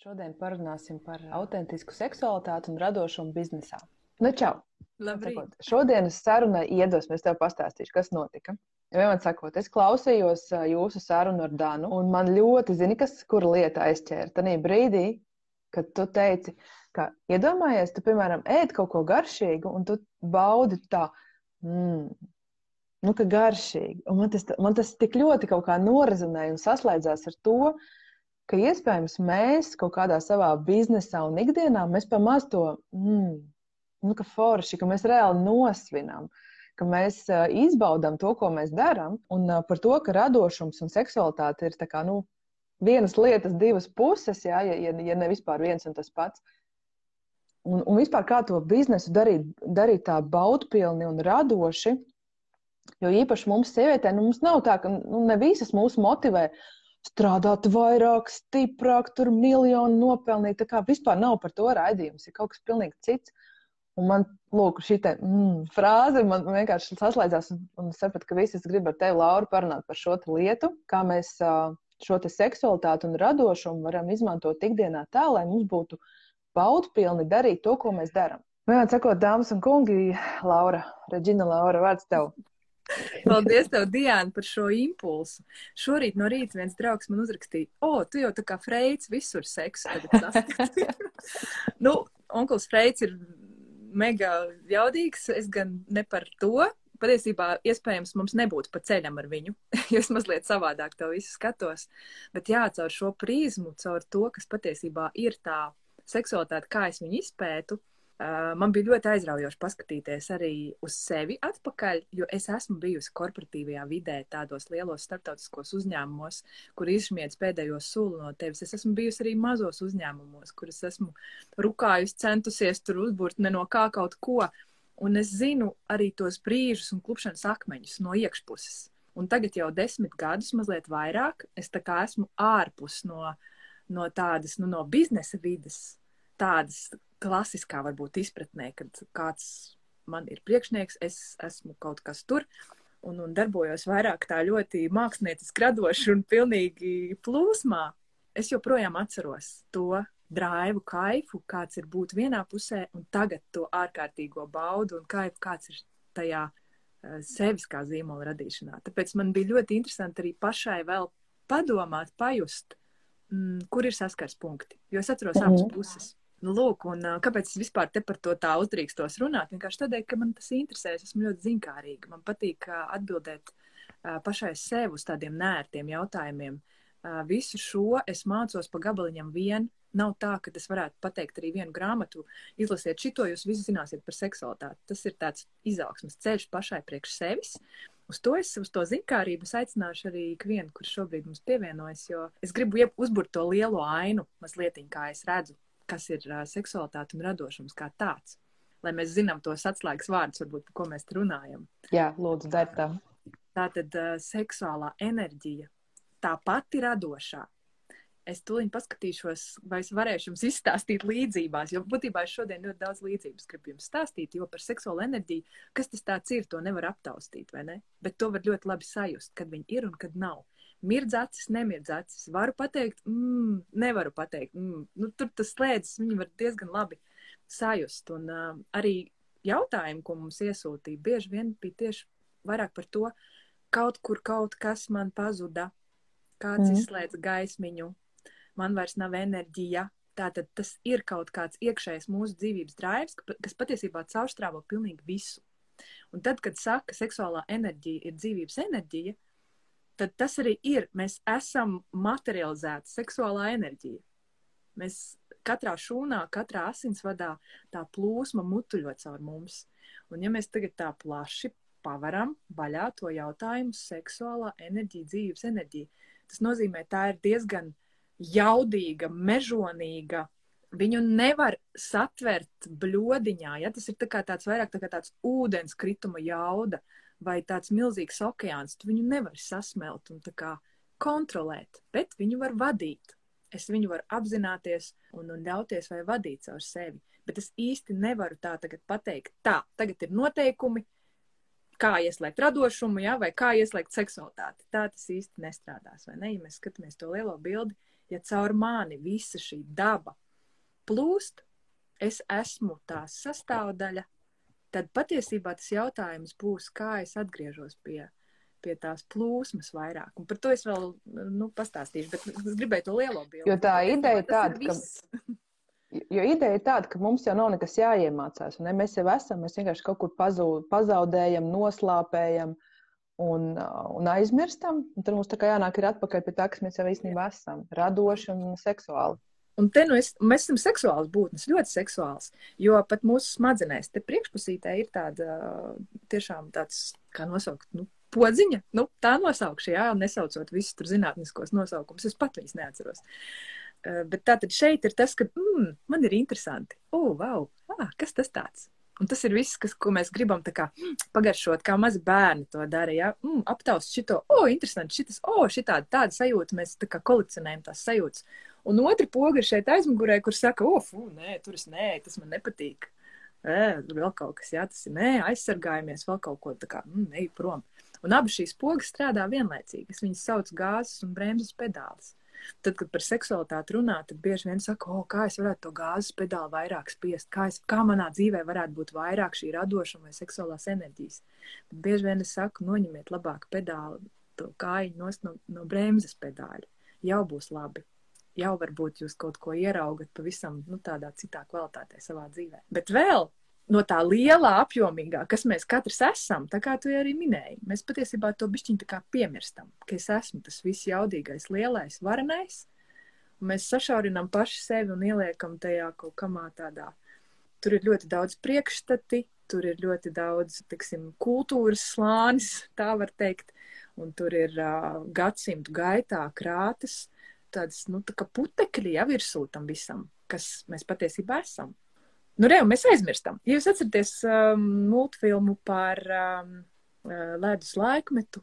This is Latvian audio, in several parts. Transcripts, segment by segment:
Šodien parunāsim par autentisku seksualitāti un radošumu biznesā. Nu, čau! Sakot, šodienas sarunai iedvesmu es tev pastāstīšu, kas notika. Vienmēr sakot, es klausījos jūsu sarunu ar Danu, un man ļoti zini, kas kura lieta aizķēra. Tanī brīdī, kad tu teici, ka iedomājies, tu, piemēram, ēd kaut ko garšīgu, un tu baudi tā, mm, nu, ka garšīgi. Un man tas, man tas tik ļoti kaut kā norazunēja un saslēdzās ar to, ka iespējams mēs kaut kādā savā biznesā un ikdienā mēs pamaz to, mm, nu, ka forši, ka mēs reāli nosvinām, ka mēs uh, izbaudām to, ko mēs darām, un uh, par to, ka radošums un seksualitāte ir kā, nu, vienas lietas, divas puses, jā, ja, ja, ja ne vispār viens un tas pats. Un, un vispār kā to biznesu darīt, darīt tā baudpilni un radoši, jo īpaši mums sievietēm, nu, mums nav tā, ka nu, ne visas mūs motivē strādāt vairāk, stiprāk, tur miljonu nopelnīt. Tā kā vispār nav par to raidījums, ir kaut kas pilnīgi cits. Un man, lūk, šī te, mm, frāze man vienkārši saslēdzās, un, un sapratu, ka visi grib ar tevi, Laura, parunāt par šo lietu, kā mēs šo seksualitāti un radošumu varam izmantot ikdienā tā, lai mums būtu baudpilni darīt to, ko mēs darām. Vienmēr sakot, dāmas un kungi, Laura, Reģina Laura, vārds tev. Paldies, tev, Diana, par šo impulsu. Šorīt no rīta viens draugs man uzrakstīja, o, tu jau tā kā Freits visur seksu nu, onkls Freits ir mega jaudīgs, es gan ne par to. Patiesībā, iespējams, mums nebūtu pa ceļam ar viņu, jo es mazliet savādāk to visu skatos. Bet jā, caur šo prizmu, caur to, kas patiesībā ir tā seksualitāte, kā es viņu izpētu, Uh, man bija ļoti aizraujoši paskatīties arī uz sevi atpakaļ, jo es esmu bijusi korporatīvajā vidē, tādos lielos starptautiskos uzņēmumos, kur izšmiedz pēdējo sulu no tevis. Es esmu bijusi arī mazos uzņēmumos, kur es esmu rukājusi, centusies tur uzbūrt ne no kā kaut ko. Un es zinu arī tos brīžus un klupšanas akmeņus no iekšpuses. Un tagad jau desmit gadus, mazliet vairāk, es esmu ārpus no, no tādas, nu, no biznesa vidas, tādas klasiskā varbūt izpratnē, kad kāds man ir priekšnieks, es esmu kaut kas tur. Un, un darbojos vairāk tā ļoti mākslinieciski radoši un pilnīgi plūsmā. Es joprojām atceros to drāvu, kaifu, kāds ir būt vienā pusē, un tagad to ārkārtīgo baudu un kaifu, kāds ir tajā uh, sevis kā zīmola radīšanā. Tāpēc man bija ļoti interesanti arī pašai vēl padomāt, pajust, mm, kur ir saskars punkti. Jo es atceros mm -hmm. abas puses. Nu, lūk, un kāpēc es vispār te par to tā uzdrīkstos runāt? Vienkārši tādēļ, ka man tas interesē, es esmu ļoti zinkārīga. Man patīk atbildēt pašai sev uz tādiem nērtiem jautājumiem. Visu šo es mācos pa gabaliņam vien. Nav tā, ka es varētu pateikt arī vienu grāmatu, izlasiet šito, jūs visi zināsiet par seksualitāti. Tas ir tāds izaugsmas ceļš pašai priekš sevis. Uz to es, uz to zinkārību aicināšu arī ikvienu, kurš šobrīd mums pievienojas, jo es gribu uzburt to lielo ainu mazliet, kā es redzu kas ir uh, seksualitāte un radošums kā tāds. Lai mēs zinām tos atslēgas vārdus, varbūt, par ko mēs runājam. Jā, lūdzu, dari tā. Tā tad uh, seksuālā enerģija, tā pati radošā. Es tūlīt paskatīšos, vai es varēšu jums izstāstīt līdzībās, jo būtībā es šodien ļoti daudz līdzības gribu jums stāstīt, jo par seksuālu enerģiju, kas tas tāds ir, to nevar aptaustīt, vai ne? Bet to var ļoti labi sajust, kad viņi ir un kad nav mirdz acis, nemirdz acis. Varu pateikt, mm, nevaru pateikt. Mm. Nu, tur tas slēdzas, viņi var diezgan labi sajust. Un uh, arī jautājumi, ko mums iesūtīja, bieži vien bija tieši vairāk par to, kaut kur kaut kas man pazuda, kāds mm. izslēdz gaismiņu, man vairs nav enerģija. Tātad tas ir kaut kāds iekšējs mūsu dzīvības drives, kas patiesībā caurstrāvo pilnīgi visu. Un tad, kad saka, ka seksuālā enerģija ir dzīvības enerģija, tad tas arī ir. Mēs esam materializēta seksuālā enerģija. Mēs katrā šūnā, katrā asinsvadā tā plūsma mutuļo caur mums. Un ja mēs tagad tā plaši pavaram vaļā to jautājumu seksuālā enerģija, dzīves enerģija, tas nozīmē, tā ir diezgan jaudīga, mežonīga. Viņu nevar satvert bļodiņā, ja tas ir tā kā tāds vairāk tā kā tāds ūdens krituma jauda. Uh, vai tāds milzīgs okeāns, tu viņu nevari sasmelt un tā kā kontrolēt, bet viņu var vadīt. Es viņu varu apzināties un, un ļauties vai vadīt caur sevi. Bet es īsti nevaru tā tagad pateikt, tā, tagad ir noteikumi, kā ieslēgt radošumu, ja, vai kā ieslēgt seksualitāti. Tā tas īsti nestrādās, vai ne? Ja mēs skatāmies to lielo bildi, ja caur mani visa šī daba plūst, es esmu tās sastāvdaļa, tad patiesībā tas jautājums būs, kā es atgriežos pie, pie tās plūsmas vairāk. Un par to es vēl nu, pastāstīšu, bet es gribēju to lielo bildi. Jo tā ideja ir tāda, ka. Jo ideja ir tāda, ka mums jau nav nekas jāiemācās. Ne? Mēs jau esam, mēs vienkārši kaut kur pazūd, pazaudējam, noslāpējam un, un aizmirstam. Un tad mums tā kā jānāk atpakaļ pie tā, kas mēs jau īstenībā esam - radoši un seksuāli. Un te nu es, mēs esam seksuāls būtnes, ļoti seksuāls, jo pat mūsu smadzenēs, te priekšpusītē ir tāda tiešām tāds, kā nosaukt, nu, podziņa, nu, tā nosaukšu, jā, nesaucot visus tur zinātniskos nosaukumus, es pat viņus neatceros. Uh, bet tā tad šeit ir tas, ka, mm, man ir interesanti, o, oh, wow, ah, kas tas tāds? Un tas ir viss, kas, ko mēs gribam kā, mm, pagaršot, kā mazi bērni to dara. Ja? Mm, aptaust šito, o, oh, interesanti, šitas, o, oh, šitāda tāda sajūta, mēs tā kā kolekcionējam tās sajūtas. Un otra poga ir šeit aizmugurē, kur saka, o, fū, nē, tur es nē, tas man nepatīk. Ē, vēl kaut kas, jā, tas ir nē, aizsargājamies, vēl kaut ko tā kā, mm, ej prom. Un abas šīs pogas strādā vienlaicīgi. Es viņas saucu gāzes un bremzes pedālis. Tad, kad par seksualitāti runā, tad bieži vien saka, oh, kā es varētu to gāzes pedāli vairāk spiest, kā, es, kā manā dzīvē varētu būt vairāk šī radošuma vai seksuālās enerģijas. Bet bieži vien es saku, noņemiet labāk pedāli, to kājiņu no, no bremzes pedāļa. Jau būs labi. Jau varbūt jūs kaut ko ieraugat pavisam nu, tādā citā kvalitātē savā dzīvē. Bet vēl no tā lielā, apjomīgā, kas mēs katrs esam, tā kā tu arī minēji, mēs patiesībā to kā piemirstam, ka es esmu tas viss jaudīgais, lielais, varenais, mēs sašaurinām paši sevi un ieliekam tajā kaut kamā tādā. Tur ir ļoti daudz priekšstati, tur ir ļoti daudz, tiksim, kultūras slānis, tā var teikt, un tur ir uh, gadsimtu gaitā krātas, tādas, nu, tā putekļi jau virsū tam visam, kas mēs patiesībā esam. Nu, re, mēs aizmirstam. Ja jūs atceraties um, multfilmu par um, uh, ledus laikmetu,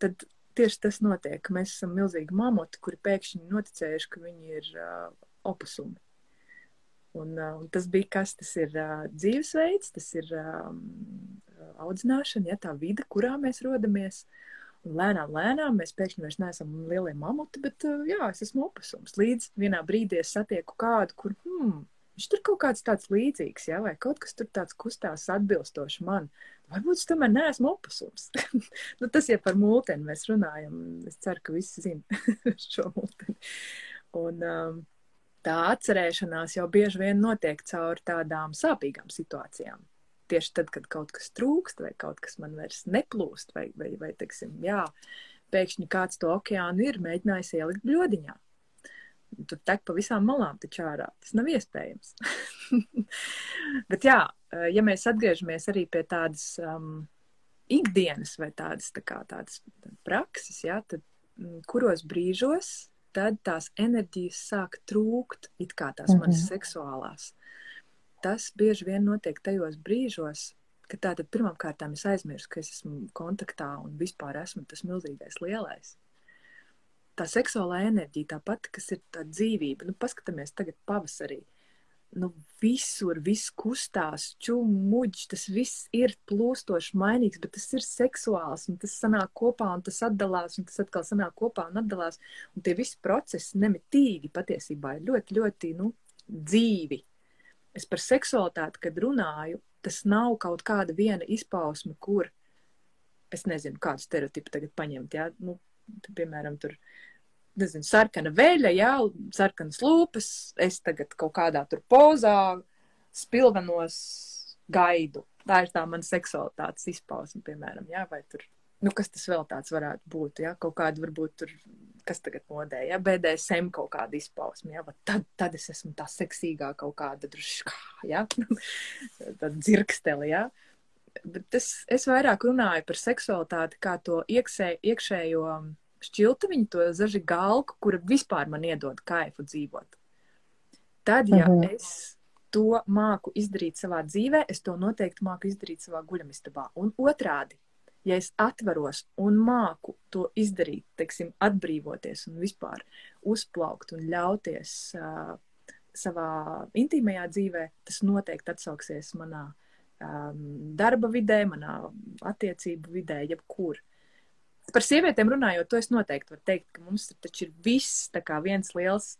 tad tieši tas notiek. Mēs esam milzīgi mamoti, kuri pēkšņi noticējuši, ka viņi ir uh, opusumi. Un, uh, un tas bija kas, tas ir uh, dzīvesveids, tas ir um, audzināšana, ja tā vide, kurā mēs rodamies. Un lēnām, lēnām mēs pēkšņi vairs neesam lielie mamuti, bet uh, jā, es esmu opusums. Līdz vienā brīdī es satieku kādu, kur, hmm, Viņš tur kaut kāds tāds līdzīgs, ja, vai kaut kas tur tāds kustās atbilstoši man. Varbūt es tomēr neesmu opusums. nu, tas jau par mūteni mēs runājam. Es ceru, ka visi zina šo mūteni. Un, um, tā atcerēšanās jau bieži vien notiek caur tādām sāpīgām situācijām. Tieši tad, kad kaut kas trūkst, vai kaut kas man vairs neplūst, vai, vai, vai teiksim, jā, pēkšņi kāds to okeānu ir mēģinājis ielikt bļodiņā tur tek pa visām malām taču ārā. Tas nav iespējams. Bet jā, ja mēs atgriežamies arī pie tādas um, ikdienas vai tādas, tā kā, tādas prakses, jā, tad mm, kuros brīžos tad tās enerģijas sāk trūkt, it kā tās mm -hmm. manas seksuālās. Tas bieži vien notiek tajos brīžos, ka tātad pirmām kārtām es aizmirstu, ka es esmu kontaktā un vispār esmu tas milzīgais lielais tā seksuālā enerģija, tā pati, kas ir tā dzīvība. Nu, paskatāmies tagad pavasarī. Nu, visur viss kustās, čūmuģis, tas viss ir plūstoši mainīgs, bet tas ir seksuāls, un tas sanāk kopā, un tas atdalās, un tas atkal sanāk kopā un atdalās. Un tie visi procesi nemitīgi patiesībā ir ļoti, ļoti, nu, dzīvi. Es par seksualitāti, kad runāju, tas nav kaut kāda viena izpausme, kur, es nezinu, kādu stereotipu tagad paņemt, jā, nu, piemēram, tur, nezinu, sarkana veļa, jā, sarkanas lūpas, es tagad kaut kādā tur pozā, spilvenos gaidu. Tā ir tā mana seksualitātes izpausme, piemēram, jā, vai tur, nu, kas tas vēl tāds varētu būt, jā, kaut kāda varbūt tur, kas tagad modē, jā, BDSM kaut kāda izpausme, vai tad, tad es esmu tā seksīgā kaut kāda druškā, jā, tad dzirksteli, jā. Bet es, es vairāk runāju par seksualitāti kā to iekšē, iekšējo šķiltaviņu, to zaži galku, kura vispār man iedod kaifu dzīvot. Tad, ja mhm. es to māku izdarīt savā dzīvē, es to noteikti māku izdarīt savā guļamistabā. Un otrādi, ja es atveros un māku to izdarīt, teiksim, atbrīvoties un vispār uzplaukt un ļauties uh, savā intīmajā dzīvē, tas noteikti atsauksies manā um, darba vidē, manā attiecību vidē, jebkur. Par sievietēm runājot, to es noteikti varu teikt, ka mums taču ir viss tā kā viens liels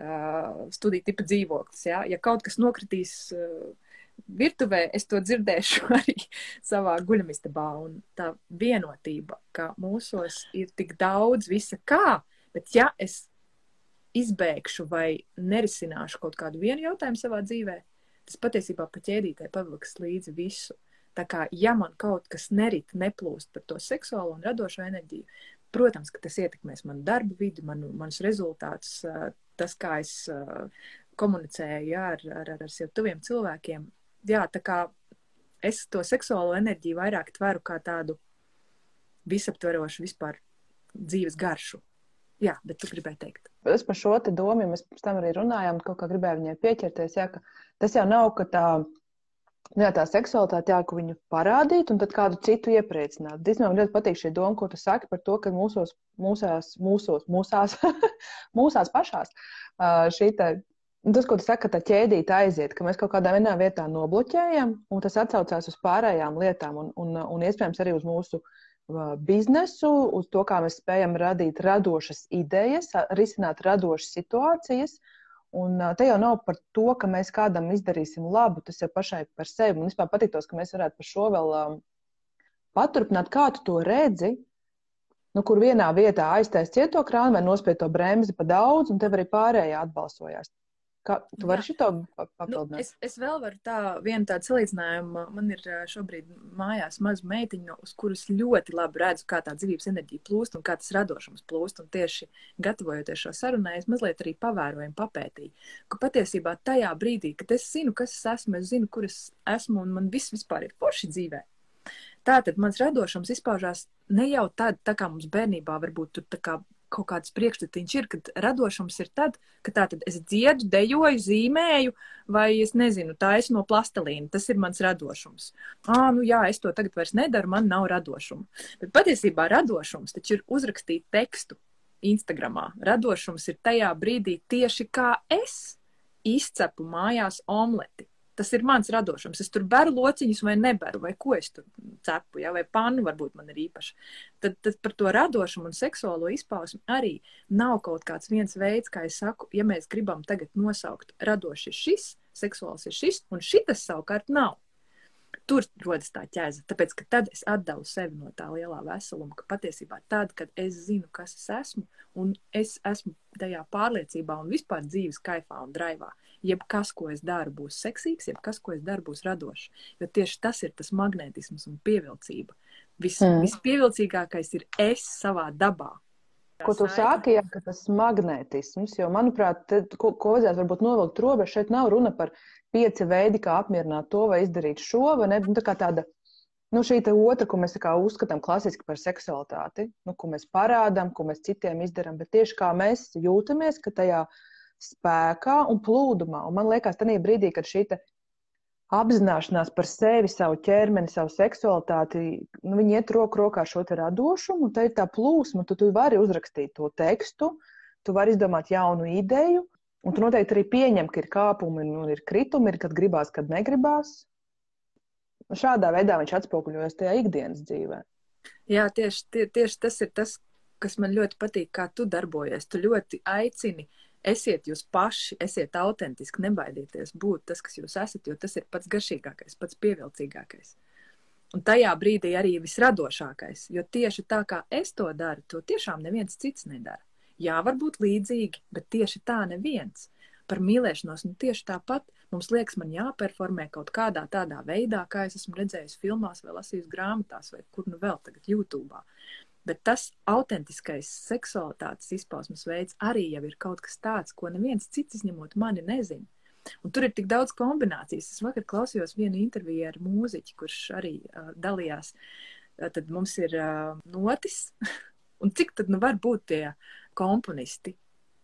uh, studiju tipa dzīvoklis. Ja, ja kaut kas nokritīs uh, virtuvē, es to dzirdēšu arī savā guļamistabā. Un tā vienotība, ka mūsos ir tik daudz visa kā, bet ja es izbēgšu vai nerisināšu kaut kādu vienu jautājumu savā dzīvē, tas patiesībā pa ķēdītē pavilks līdzi visu. Tā kā, ja man kaut kas nerit, neplūst par to seksuālo un radošo enerģiju, protams, ka tas ietekmēs manu darbu vidi, manu, manus rezultātus, tas, kā es komunicēju jā, ar, ar, ar sev tuviem cilvēkiem. Jā, tā kā es to seksuālo enerģiju vairāk tveru kā tādu visaptverošu vispār dzīves garšu. Jā, bet tu gribēji teikt. Es par šo te domu, mēs pēc tam arī runājām, kaut kā gribēju viņai pieķerties, jā, ka tas jau nav, ka tā Nu jā, tā seksualitāte, jā, ka viņu parādīt un tad kādu citu iepriecināt. Īstenībā man ļoti patīk šī doma, ko tu saki par to, ka mūsos, mūsās, mūsos, mūsās, mūsās pašās šī nu, tas, ko tu saki, ka tā ķēdīte aiziet, ka mēs kaut kādā vienā vietā nobloķējam, un tas atsaucās uz pārējām lietām un, un, un iespējams arī uz mūsu biznesu, uz to, kā mēs spējam radīt radošas idejas, risināt radošas situācijas. Uh, Un te jau nav par to, ka mēs kādam izdarīsim labu, tas jau pašai par sevi. Man vispār patīktos, ka mēs varētu par šo vēl um, paturpināt, kā tu to redzi. Nu, kur vienā vietā aiztaisīt cieto krānu vai nospiest to bremzi pa daudz, un tev arī pārējā atbalsojās. Kā, tu vari šo papildināt? Nu, es, es vēl varu tā, vienu tādu salīdzinājumu. Man ir šobrīd mājās maza meitiņa, uz kuras ļoti labi redzu, kā tā dzīvības enerģija plūst un kā tas radošums plūst. Un tieši gatavojoties šo sarunai, es mazliet arī pavēroju un papētīju, ka patiesībā tajā brīdī, kad es zinu, kas es esmu, es zinu, kur es esmu un man viss vispār ir forši dzīvē. Tātad mans radošums izpaužās ne jau tad, tā kā mums bērnībā varbūt tur tā kā kaut kāds priekšstatiņš ir, kad radošums ir tad, ka tā tad es dziedu, dejoju, zīmēju, vai es nezinu, taisu no plastelīna. Tas ir mans radošums. Ā, nu jā, es to tagad vairs nedaru, man nav radošuma. Bet patiesībā radošums taču ir uzrakstīt tekstu Instagramā. Radošums ir tajā brīdī tieši kā es izcepu mājās omleti. Tas ir mans radošums. Es tur beru lociņus vai neberu, vai ko es tur cepu, ja? vai pannu varbūt man ir īpaša. Tad, tad par to radošumu un seksuālo izpausmi arī nav kaut kāds viens veids, kā es saku, ja mēs gribam tagad nosaukt radoši šis, seksuāls ir šis, un šitas savukārt nav tur rodas tā ķēze. Tāpēc, ka tad es atdalu sevi no tā lielā veseluma, ka patiesībā tad, kad es zinu, kas es esmu, un es esmu tajā pārliecībā un vispār dzīves kaifā un draivā, jebkas, ko es daru, būs seksīgs, jebkas, ko es daru, būs radošs. Jo tieši tas ir tas magnetisms un pievilcība. Vis, mm. Vispievilcīgākais ir es savā dabā. Ko tu sāki, ja tas magnetisms, jo, manuprāt, te, ko, ko vajadzētu varbūt novilkt robežu, šeit nav runa par pieci veidi, kā apmierināt to vai izdarīt šo, vai ne? Nu, tā kā tāda, nu, šī te otra, ko mēs kā uzskatām klasiski par seksualitāti, nu, ko mēs parādām, ko mēs citiem izdarām, bet tieši kā mēs jūtamies, ka tajā spēkā un plūdumā, un man liekas, tajā brīdī, kad šī apzināšanās par sevi, savu ķermeni, savu seksualitāti, nu, viņi iet roku rokā šo te radošumu, un tā ir tā plūsma, tu, tu vari uzrakstīt to tekstu, tu vari izdomāt jaunu ideju, un tu noteikti arī pieņem, ka ir kāpumi un ir kritumi, ir kad gribās, kad negribās. Šādā veidā viņš atspoguļojas tajā ikdienas dzīvē. Jā, tieši, tie, tieši tas ir tas, kas man ļoti patīk, kā tu darbojies. Tu ļoti aicini uh, Esiet jūs paši, esiet autentiski, nebaidieties būt tas, kas jūs esat, jo tas ir pats garšīgākais, pats pievilcīgākais. Un tajā brīdī arī visradošākais, jo tieši tā kā es to daru, to tiešām neviens cits nedara. Jā, varbūt līdzīgi, bet tieši tā neviens. Par mīlēšanos, nu tieši tāpat mums liekas, man jāperformē kaut kādā tādā veidā, kā es esmu redzējis filmās, vai lasījis grāmatās, vai kur nu vēl tagad YouTube. Bet tas autentiskais seksualitātes izpausmes veids arī jau ir kaut kas tāds, ko neviens cits izņemot mani nezina. Un tur ir tik daudz kombinācijas. Es vakar klausījos vienu interviju ar mūziķi, kurš arī uh, dalījās. Uh, tad mums ir uh, notis, un cik tad nu var būt tie komponisti?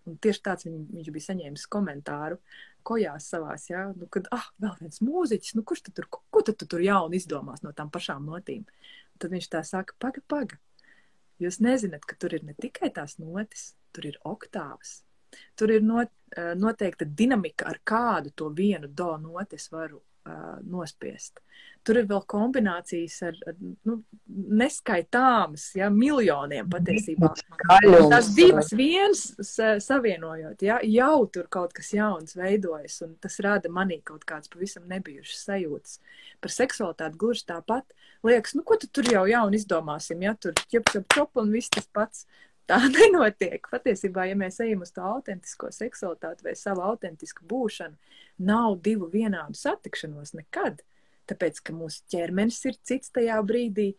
Un tieši tāds viņ, viņš bija saņēmis komentāru kojās savās, ja, nu, kad, ah, vēl viens mūziķis, nu, kurš tad tur, ko tad tu tur jaunu izdomās no tām pašām notīm? Un tad viņš tā saka, paga, paga, Jūs nezināt, ka tur ir ne tikai tās notis, tur ir oktāvas. Tur ir not, eh, noteikta dinamika, ar kādu to vienu do noti es varu uh, nospiest. Tur ir vēl kombinācijas ar, ar nu, neskaitāmas, ja, miljoniem patiesībā. Tās divas viens savienojot, ja, jau tur kaut kas jauns veidojas, un tas rada manī kaut kādas pavisam nebijušas sajūtas. Par seksualitāti gluži tāpat liekas, nu, ko tu tur jau jaunu izdomāsim, ja tur ķep, ķep, ķep, un viss tas pats. Tā nenotiek. Patiesībā, ja mēs ejam uz to autentisko seksualitāti vai savu autentisku būšanu, nav divu vienādu satikšanos nekad. Tāpēc, ka mūsu ķermenis ir cits tajā brīdī,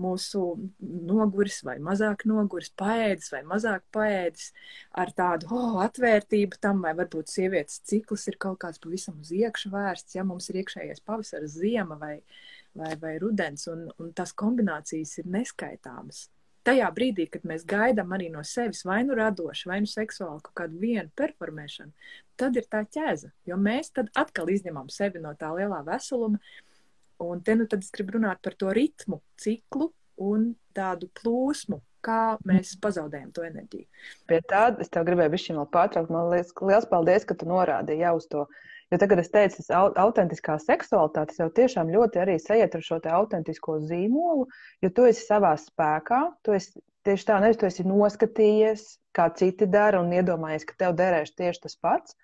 mūsu noguris vai mazāk noguris, paēdis vai mazāk paēdis, ar tādu oh, atvērtību tam, vai varbūt sievietes cikls ir kaut kāds pavisam uz iekšu vērsts, ja mums ir iekšējais pavasara ziema vai, vai, vai rudens, un, un tās kombinācijas ir neskaitāmas tajā brīdī, kad mēs gaidām arī no sevis vai nu radošu, vai nu seksuālu kaut kādu vienu performēšanu, tad ir tā ķēza. Jo mēs tad atkal izņemam sevi no tā lielā veseluma. Un te nu tad es gribu runāt par to ritmu, ciklu un tādu plūsmu, kā mēs pazaudējam to enerģiju. Pie tā es tev gribēju vēl pārtraukt. Man liekas, liels paldies, ka tu norādīji jau uz to. Jo tagad es teicu, tas autentiskā seksualitāte jau tiešām ļoti arī sajiet ar šo te autentisko zīmolu, jo tu esi savā spēkā, tu esi tieši tā, nevis tu esi noskatījies, kā citi dara un iedomājies, ka tev derēs tieši tas pats.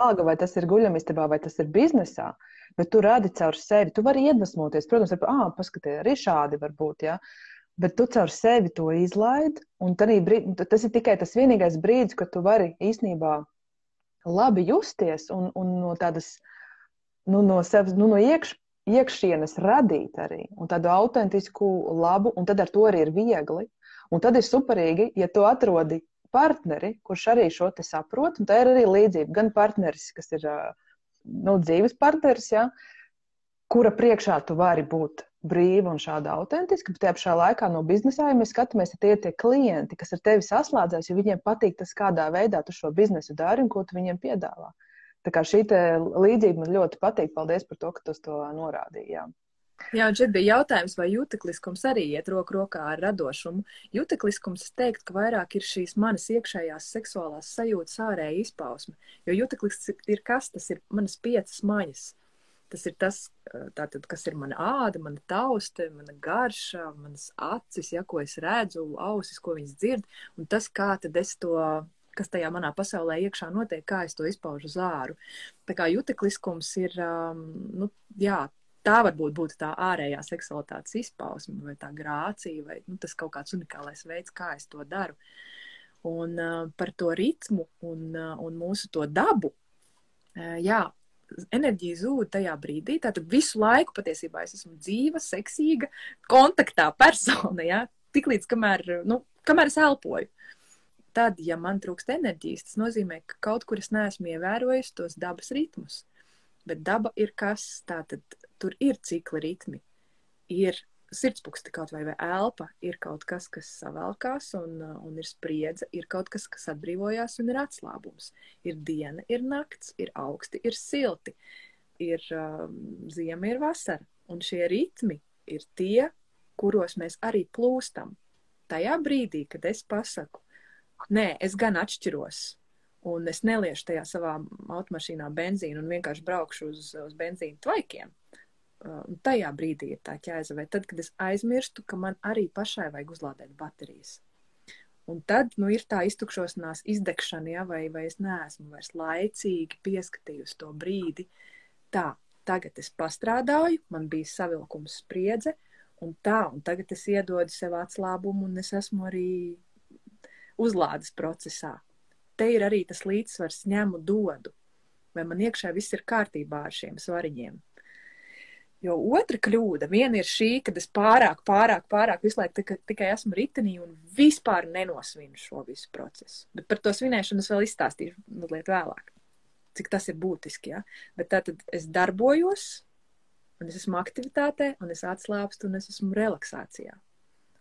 Alga, vai tas ir guļamistabā, vai tas ir biznesā, bet tu radi caur sevi, tu vari iedvesmoties, protams, ar, ah, paskaties, arī šādi var būt, jā. Ja? bet tu caur sevi to izlaidi. Brīd, tas ir tikai tas vienīgais brīdis, kad tu vari īstenībā labi justies un, un no tādas, nu, no sevis, nu, no iekš, iekšienes radīt arī tādu autentisku, labu, un tad ar to arī ir viegli. Un tad ir superīgi, ja tu atrodi partneri, kurš arī šo te saprot, un tā ir arī līdzība. Gan partneris, kas ir nu, dzīves partneris, ja, kura priekšā tu vari būt brīva un šāda autentiska, bet tajā pašā laikā no biznesa, ja mēs skatāmies, tie ir tie klienti, kas ar tevi saslēdzas, jo viņiem patīk tas, kādā veidā tu šo biznesu dari un ko tu viņiem piedāvā. Tā kā šī līdzība man ļoti patīk. Paldies par to, ka tu to norādīji. Jā. Jā, un šeit bija jautājums, vai jutekliskums arī iet roku rokā ar radošumu. Jutekliskums, es teiktu, ka vairāk ir šīs manas iekšējās seksuālās sajūtas ārēja izpausme. Jo juteklis ir kas? Tas ir manas piecas maņas. Tas ir tas, tātad, kas ir mana āda, mana tauste, mana garša, manas acis, ja, ko es redzu, ausis, ko viņas dzird, un tas, kā tad es to kas tajā manā pasaulē iekšā notiek, kā es to izpaužu zāru. Tā kā jutekliskums ir, um, nu, jā, tā varbūt būtu tā ārējā seksualitātes izpausme, vai tā grācija, vai nu, tas kaut kāds unikālais veids, kā es to daru. Un uh, par to ritmu un, uh, un mūsu to dabu, uh, jā, enerģija zūd tajā brīdī. Tātad visu laiku patiesībā es esmu dzīva, seksīga, kontaktā persona. Ja? Tiklīdz kamēr, nu, kamēr es elpoju. Tad, ja man trūkst enerģijas, tas nozīmē, ka kaut kur es neesmu ievērojis tos dabas ritmus. Bet daba ir kas, tātad tur ir cikli ritmi. Ir sirdspūksti kaut vai, vai elpa ir kaut kas, kas savelkās un, uh, un ir spriedze, ir kaut kas, kas atbrīvojās un ir atslābums. Ir diena, ir nakts, ir augsti, ir silti, ir um, ziema, ir vasara. Un šie ritmi ir tie, kuros mēs arī plūstam. Tajā brīdī, kad es pasaku, nē, es gan atšķiros, un es neliešu tajā savā automašīnā benzīnu un vienkārši braukšu uz, uz benzīna tvaikiem, Un tajā brīdī ir tā ķēze, vai tad, kad es aizmirstu, ka man arī pašai vajag uzlādēt baterijas. Un tad nu, ir tā iztukšošanās, izdegšana, ja, vai, vai es neesmu vairs laicīgi pieskatījusi to brīdi. Tā, tagad es pastrādāju, man bija savilkums spriedze, un tā, un tagad es iedodu sev atslābumu, un es esmu arī uzlādes procesā. Te ir arī tas līdzsvars ņemu dodu, vai man iekšā viss ir kārtībā ar šiem svariņiem. Jo otra kļūda, viena ir šī, ka es pārāk, pārāk, pārāk visu laiku tika, tikai esmu ritenī un vispār nenosvinu šo visu procesu. Bet par to svinēšanu es vēl izstāstīšu mazliet vēlāk, cik tas ir būtiski. Ja? Bet tā tad es darbojos, un es esmu aktivitātē, un es atslābstu, un es esmu relaksācijā.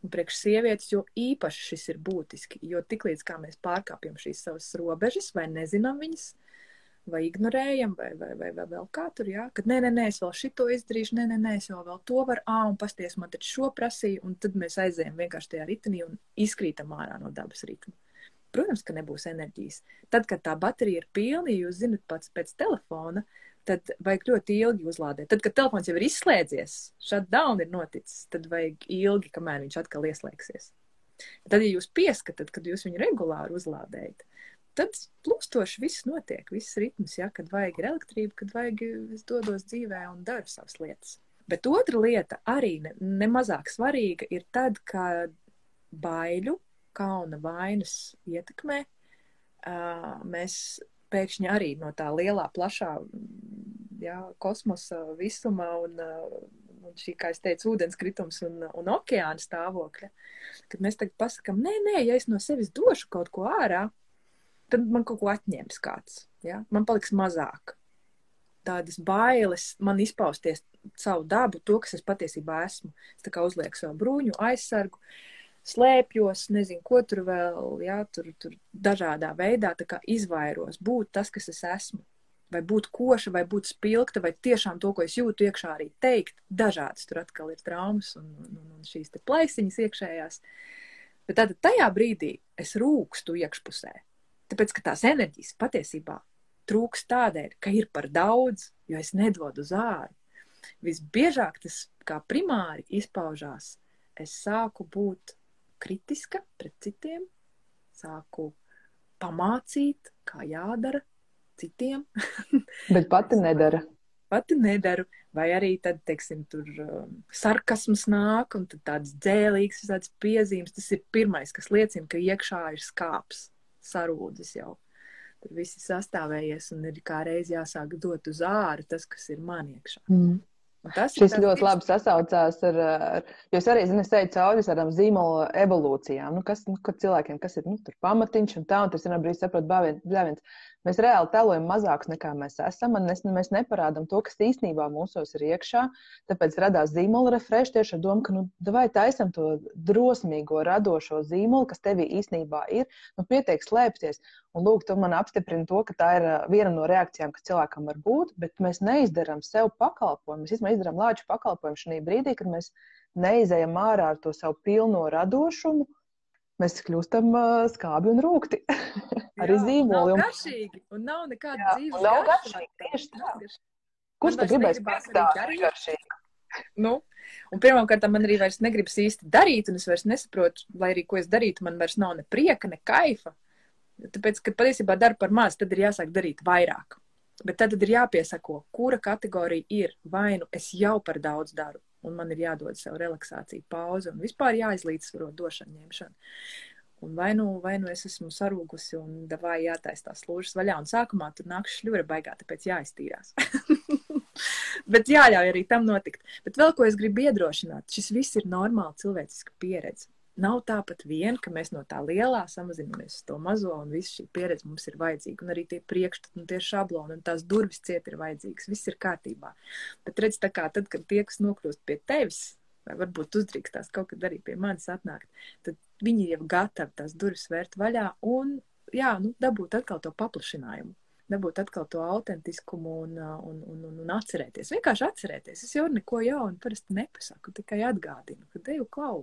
Un priekš sievietes, jo īpaši šis ir būtiski, jo tiklīdz kā mēs pārkāpjam šīs savas robežas vai nezinām viņas, vai ignorējam, vai, vai, vai, vai vēl kā tur, jā, kad nē, nē, nē, es vēl šito izdarīšu, nē, nē, nē, es jau vēl to varu, ā, un pasties man taču šo prasīju, un tad mēs aizējam vienkārši tajā ritenī un izkrītam ārā no dabas ritma. Protams, ka nebūs enerģijas. Tad, kad tā baterija ir pilna, jūs zinat pats pēc telefona, tad vajag ļoti ilgi uzlādēt. Tad, kad telefons jau ir izslēdzies, shutdown ir noticis, tad vajag ilgi, kamēr viņš atkal ieslēgsies. Tad, ja jūs pieskatāt, kad jūs viņu regulāri uzlādējat, tad plūstoši viss notiek, viss ritms, ja, kad vajag ir elektrība, kad vajag es dodos dzīvē un daru savas lietas. Bet otra lieta, arī nemazāk ne svarīga, ir tad, kad baiļu, kauna vainas ietekmē, uh, mēs pēkšņi arī no tā lielā, plašā jā, kosmosa visuma un, un šī, kā es teicu, ūdenskritums un, un okeāna stāvokļa, kad mēs tagad pasakam, nē, nē, ja es no sevis došu kaut ko ārā, tad man kaut ko atņems kāds, ja? man paliks mazāk. Tādas bailes man izpausties savu dabu, to, kas es patiesībā esmu. Es tā kā uzlieku savu bruņu, aizsargu, slēpjos, nezinu, ko tur vēl, jā, tur, tur dažādā veidā izvairos būt tas, kas es esmu. Vai būt koša, vai būt spilgta, vai tiešām to, ko es jūtu iekšā, arī teikt. Dažādas tur atkal ir traumas un, un, un šīs plaisiņas iekšējās. Bet tad tajā brīdī es rūkstu iekšpusē. Tāpēc, ka tās enerģijas patiesībā trūks tādēļ, ka ir par daudz, jo es nedodu uz ārā visbiežāk tas kā primāri izpaužās. Es sāku būt kritiska pret citiem, sāku pamācīt, kā jādara citiem. Bet pati nedara. Pati nedaru, vai arī tad, teiksim, tur um, sarkasms nāk un tad tāds dzēlīgs, tāds piezīmes. Tas ir pirmais, kas liecina, ka iekšā ir skāps, sarūdzis jau. Tur viss ir sastāvējies un ir kā reiz jāsāk dot uz āru tas, kas ir man iekšā. Mm. Tas Šis ļoti labi sasaucās ar, ar jo es arī, zinu, es eju cauri tādām zīmola evolūcijām, nu, kas, nu, kad cilvēkiem, kas ir, nu, tur pamatiņš un tā, un tas vienā brīdī saprot bļāviens. Mēs reāli telojam mazākus nekā mēs esam, un mēs, mēs neparādām to, kas īstenībā mūsos ir iekšā. Tāpēc radās zīmola refresh tieši ar domu, ka, nu, vai taisam to drosmīgo, radošo zīmolu, kas tevī īstenībā ir, nu, pietiek slēpties. Un, lūk, tu man apstiprini to, ka tā ir viena no reakcijām, kas cilvēkam var būt, bet mēs neizdarām sev pakalpojumu. Mēs izdarām lāču pakalpojumu šajā brīdī, kad mēs neizējam ārā ar to savu pilno radošumu mēs kļūstam skābi un rūkti. Arī zīmoli. Nav garšīgi, un nav nekāda dzīves. Nav garšīgi, tieši tā. Kurš tad gribēs pēc tā garšīgi? Nu, un pirmām kārtām man arī vairs negribas īsti darīt, un es vairs nesaprotu, lai arī ko es darītu, man vairs nav ne prieka, ne kaifa. Tāpēc, kad patiesībā daru par maz, tad ir jāsāk darīt vairāk. Bet tad, tad ir jāpiesako, kura kategorija ir vai nu es jau par daudz daru, un man ir jādod sev relaksācija, pauze un vispār jāizlīdzsvaro došana, ņemšana. Un vai nu, vai nu es esmu sarūgusi un vai jātaisa tās lūžas vaļā, un sākumā tur nāks šļura baigā, tāpēc jāiztīrās. Bet jāļauj arī tam notikt. Bet vēl ko es gribu iedrošināt, šis viss ir normāli cilvēciska pieredze. Nav tāpat vien, ka mēs no tā lielā samazinamies uz to mazo, un viss šī pieredze mums ir vajadzīga. Un arī tie priekšstati, un tie šabloni, un tās durvis ciet ir vajadzīgas. Viss ir kārtībā. Bet redz, tā kā tad, kad tie, kas nokļūst pie tevis, vai varbūt uzdrīkstās kaut kad arī pie manis atnākt, tad viņi jau gatavi tās durvis vērt vaļā un, jā, nu, dabūt atkal to paplašinājumu dabūt atkal to autentiskumu un, un, un, un, un atcerēties. Vienkārši atcerēties. Es jau neko jaunu parasti nepasaku, tikai atgādinu, ka te jau klau,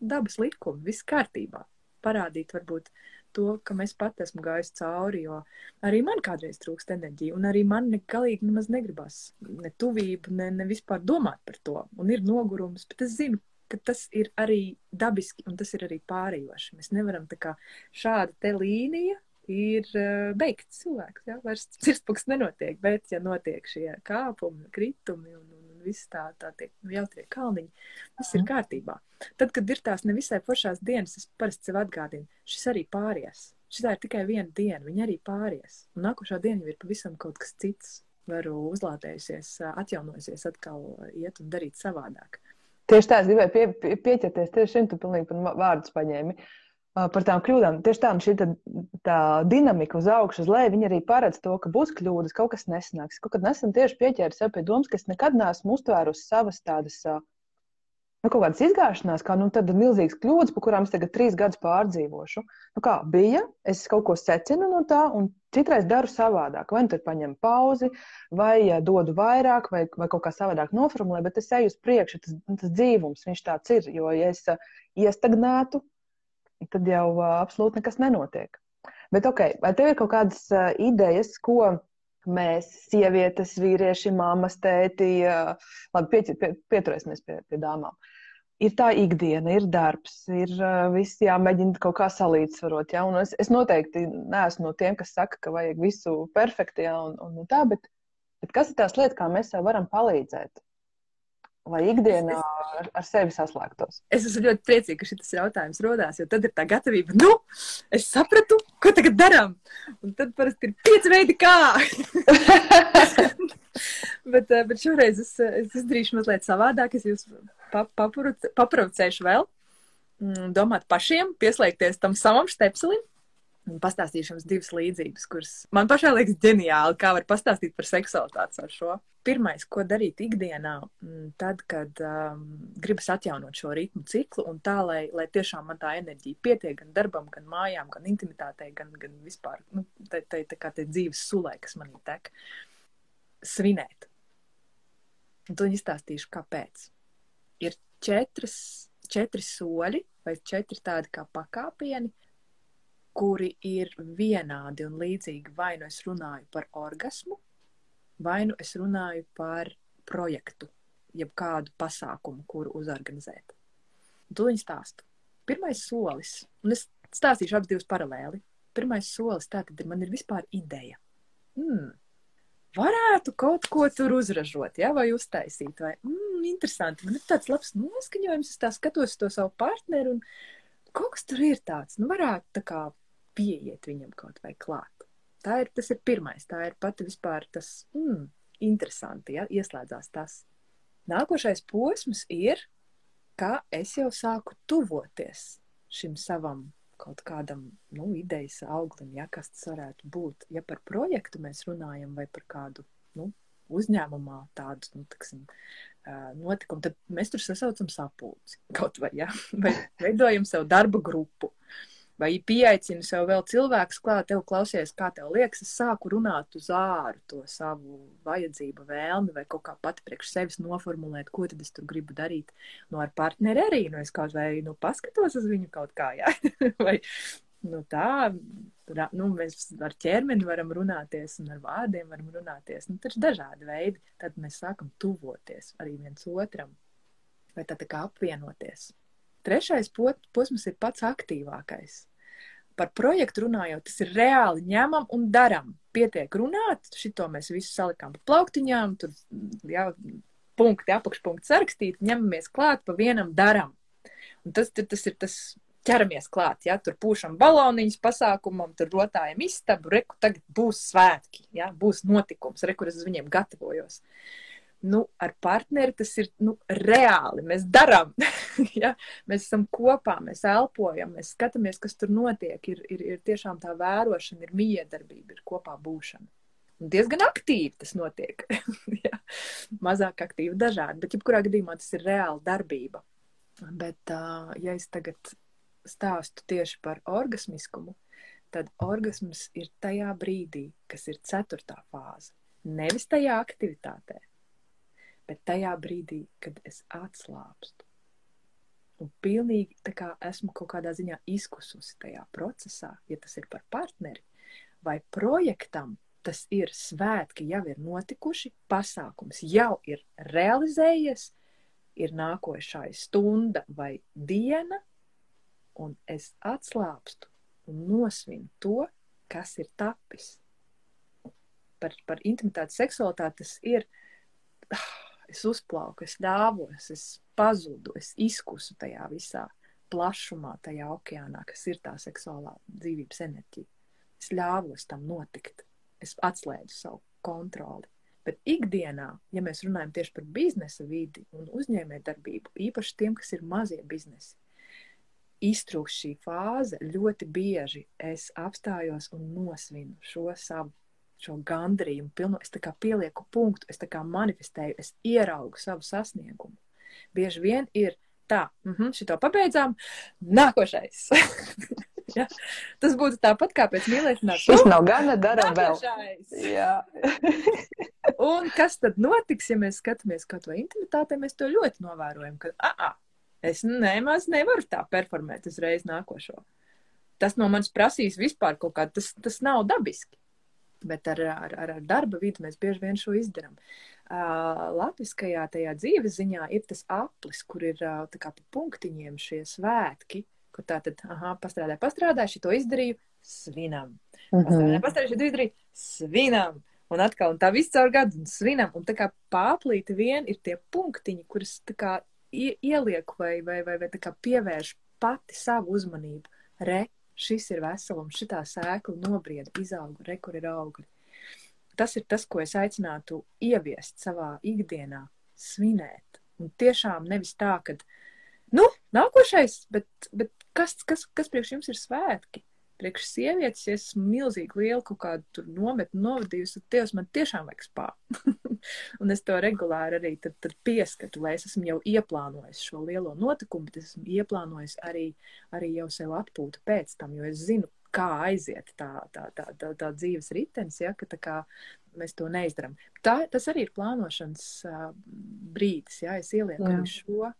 dabas likumi, viss kārtībā. Parādīt varbūt to, ka es pat esmu gājis cauri, jo arī man kādreiz trūkst enerģija, un arī man negalīgi nemaz negribas ne tuvību, ne, ne vispār domāt par to. Un ir nogurums, bet es zinu, ka tas ir arī dabiski un tas ir arī pārējoši. Mēs nevaram tā kā šāda te līnija ir uh, beigts cilvēks. Ja? Vairs sirdspūks nenotiek, bet ja notiek šie kāpumi, kritumi un, un viss tā, tā tiek jautrie kalniņi, viss ir kārtībā. Tad, kad ir tās nevisai foršās dienas, es parasti sev atgādinu, šis arī pāries. Šī ir tikai viena diena, viņa arī pāries. Un nākošā diena jau ir pavisam kaut kas cits. Varu uzlādējusies, atjaunojusies, atkal iet un darīt savādāk. Tieši tā, es gribēju pie, pie, pieķerties tieši šim, tu pilnīgi par vārdus paņēmi. Uh, par tām kļūdām. Tieši tā, šī tā, tā dinamika uz augšu, uz leju, viņa arī paredz to, ka būs kļūdas, kaut kas nesanāks. Kaut kad nesen tieši pieķēru sev pie domas, ka es nekad neesmu uztvērusi savas tādas. Nu, kaut kādas izgāšanās, kā nu, tāda milzīga kļūda, par kurām es tagad trīs gadus pārdzīvošu. Nu, kā bija, es kaut ko secinu no tā, un citreiz daru savādāk. Vai nu tur paņemu pauzi, vai ja, dodu vairāk, vai, vai kaut kā savādāk noformulēju, bet es eju uz priekšu. Tas, tas dzīvums, viņš tāds ir. Jo, ja es iestagnētu, tad jau uh, absolūti nekas nenotiek. Bet, ok, vai tev ir kaut kādas uh, idejas, ko mēs, sievietes, vīrieši, māmas, tēti, labi, pie, pie, pieturēsimies pie, pie dāmām. Ir tā ikdiena, ir darbs, ir viss jāmēģina kaut kā salīdzvarot. Ja? Un es, es noteikti neesmu no tiem, kas saka, ka vajag visu perfekti, ja? un, un tā, bet, bet kas ir tās lietas, kā mēs varam palīdzēt? Lai ikdienā ar, ar sevi saslēgtos. Es esmu ļoti priecīga, ka šis jautājums rodās, jo tad ir tā gatavība. Nu, es sapratu, ko tagad darām. Un tad parasti ir pieci veidi, kā. bet, eh, bet šoreiz es, es izdarīšu mazliet savādāk. Es jūs paprovocēšu vēl, mm, domāt pašiem, pieslēgties tam savam stepselim Pastāstīšu jums divas līdzības, kuras man pašai liekas ģeniāli, kā var pastāstīt par seksualitāti ar šo. Pirmais, ko darīt ikdienā, mm, tad, kad um, gribas atjaunot šo ritmu ciklu, un tā, lai, lai tiešām man tā enerģija pietiek gan darbam, gan mājām, gan intimitātei, gan, gan vispār, nu, tā, tā, tā kā tā dzīves sulē, kas manī tek, svinēt. Un to izstāstīšu, kāpēc. Ir četras, četri soļi vai četri tādi kā pakāpieni, kuri ir vienādi un līdzīgi. Vai nu es runāju par orgasmu, vai nu es runāju par projektu, jeb kādu pasākumu, kuru uzorganizēt. Tu viņu stāstu. Pirmais solis, un es stāstīšu abas divas paralēli. Pirmais solis tātad ir, man ir vispār ideja. Hmm, varētu kaut ko tur uzražot, ja, vai uztaisīt, vai mm, interesanti. Man ir tāds labs noskaņojums, es tā skatos to savu partneri, un kaut kas tur ir tāds, nu, varētu tā kā pieiet viņam kaut vai klāt. Tā ir, tas ir pirmais, tā ir pati vispār tas mm, interesanti, ja ieslēdzās tas. Nākošais posms ir, kā es jau sāku tuvoties šim savam kaut kādam, nu, idejas auglim, ja kas tas varētu būt. Ja par projektu mēs runājam vai par kādu, nu, uzņēmumā tādu, nu, tiksim, notikumu, tad mēs tur sasaucam sapulci kaut vai, ja, vai veidojam savu darba grupu. Uh, vai pieaicinu sev vēl cilvēkus klāt, tev klausies, kā tev liekas, es sāku runāt uz āru to savu vajadzību, vēlmi vai kaut kā pati priekš sevis noformulēt, ko tad es tur gribu darīt. Nu, ar partneri arī, nu, es kaut vai, nu, paskatos uz viņu kaut kā, jā, vai, nu, tā, nu, mēs ar ķermeni varam runāties un ar vārdiem varam runāties, nu, taču dažādi veidi, tad mēs sākam tuvoties arī viens otram, vai tad tā kā apvienoties. Trešais posms ir pats aktīvākais. Par projektu runājot, tas ir reāli ņemam un daram. Pietiek runāt, šito mēs visu salikām pa plauktiņām, tur jau punkti, apakšpunkti sarakstīt, ņemamies klāt, pa vienam daram. Un tas, tas ir tas ķeramies klāt, ja tur pūšam baloniņus pasākumam, tur rotājam istabu, reku tagad būs svētki, ja, būs notikums, reku es uz viņiem gatavojos. Uh, nu, ar partneri tas ir nu, reāli. Mēs darām, ja? mēs esam kopā, mēs elpojam, mēs skatāmies, kas tur notiek. Ir, ir, ir tiešām tā vērošana, ir miedarbība, ir kopā būšana. Un diezgan aktīvi tas notiek. ja? Mazāk aktīvi, dažādi, bet jebkurā gadījumā tas ir reāla darbība. Bet, uh, ja es tagad stāstu tieši par orgasmiskumu, tad orgasms ir tajā brīdī, kas ir ceturtā fāze. Nevis tajā aktivitātē, bet tajā brīdī, kad es atslābstu un pilnīgi tā kā esmu kaut kādā ziņā izkususi tajā procesā, ja tas ir par partneri vai projektam, tas ir svētki, jau ir notikuši, pasākums jau ir realizējies, ir nākošā stunda vai diena, un es atslābstu un nosvinu to, kas ir tapis. Par, par intimitāti, seksualitāti tas ir. Ah, es uzplauku, es ļāvos, es pazudu, es izkusu tajā visā plašumā, tajā okeānā, kas ir tā seksuālā dzīvības enerģija. Es ļāvos tam notikt, es atslēdzu savu kontroli. Bet ikdienā, ja mēs runājam tieši par biznesa vidi un uzņēmējdarbību, īpaši tiem, kas ir mazie biznesi, iztrūkst šī fāze, ļoti bieži es apstājos un nosvinu šo savu šo gandrījumu, pilnu, es tā kā pielieku punktu, es tā kā manifestēju, es ieraugu savu sasniegumu. Bieži vien ir tā, mm -hmm, šito pabeidzām, nākošais. ja? Tas būtu tāpat kā pēc mīlēšanās. Tas nav gana, daram vēl. Un kas tad notiks, ja mēs skatāmies kaut vai intimitātē, mēs to ļoti novērojam, ka, ah, ah es nemaz nevaru tā performēt uzreiz nākošo. Tas no manis prasīs vispār kaut kā, tas, tas nav dabiski. Bet ar, ar, ar darba vidi mēs bieži vien šo izdarām. Uh, Latviskajā tajā dzīves ziņā ir tas aplis, kur ir uh, kā pa punktiņiem šie svētki, kur tā tad, aha, pastrādāju, pastrādāju, šito izdarīju, svinam. -hmm. Pastrādāju, pastrādāju, šito izdarīju, svinam. Un atkal, un tā viss caur gadu, un svinam. Un tā kā pāplīti vien ir tie punktiņi, kurus tā kā ieliek vai, vai, vai, vai tā kā pievērš pati savu uzmanību. Re, šis ir veselums, šitā sēkla nobrieda, izauga, re, kur ir augļi. Tas ir tas, ko es aicinātu ieviest savā ikdienā, svinēt. Un tiešām nevis tā, ka, nu, nākošais, bet, bet kas, kas, kas priekš jums ir svētki? Priekš sievietes, ja esmu milzīgi lielu kaut kādu nometni novadījusi, tad Dievs man tiešām vajag spā. un es to regulāri arī tad, tad pieskatu, lai es esmu jau ieplānojis šo lielo notikumu, bet es esmu ieplānojis arī, arī jau sev atpūtu pēc tam, jo es zinu, kā aiziet tā, tā, tā, tā, tā dzīves ritenis, ja, ka tā kā mēs to neizdarām. Tā, tas arī ir plānošanas uh, brīdis, ja es ielieku šo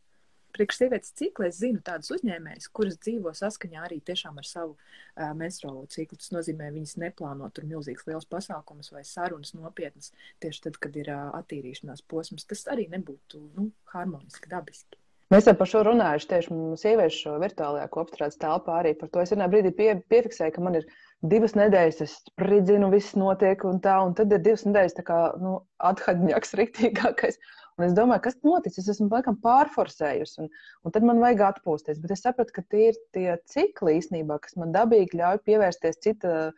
priekš sievietes ciklu es zinu tādus uzņēmējus, kuras dzīvo saskaņā arī tiešām ar savu uh, menstruālo ciklu. Tas nozīmē, viņas neplāno tur milzīgs liels pasākums vai sarunas nopietnas tieši tad, kad ir uh, attīrīšanās posms. Tas arī nebūtu nu, harmoniski, dabiski. Mēs jau par šo runājuši tieši sieviešu šo virtuālajā kopstrādes telpā arī par to. Es vienā brīdī pie, piefiksēju, ka man ir divas nedēļas, es spridzinu, viss notiek un tā, un tad ir divas nedēļas tā kā, nu, athaņķis riktīgākais. Un es domāju, kas noticis, es esmu laikam pārforsējusi, un, un tad man vajag atpūsties. Bet es sapratu, ka tie ir tie cikli īstenībā, kas man dabīgi ļauj pievērsties cita,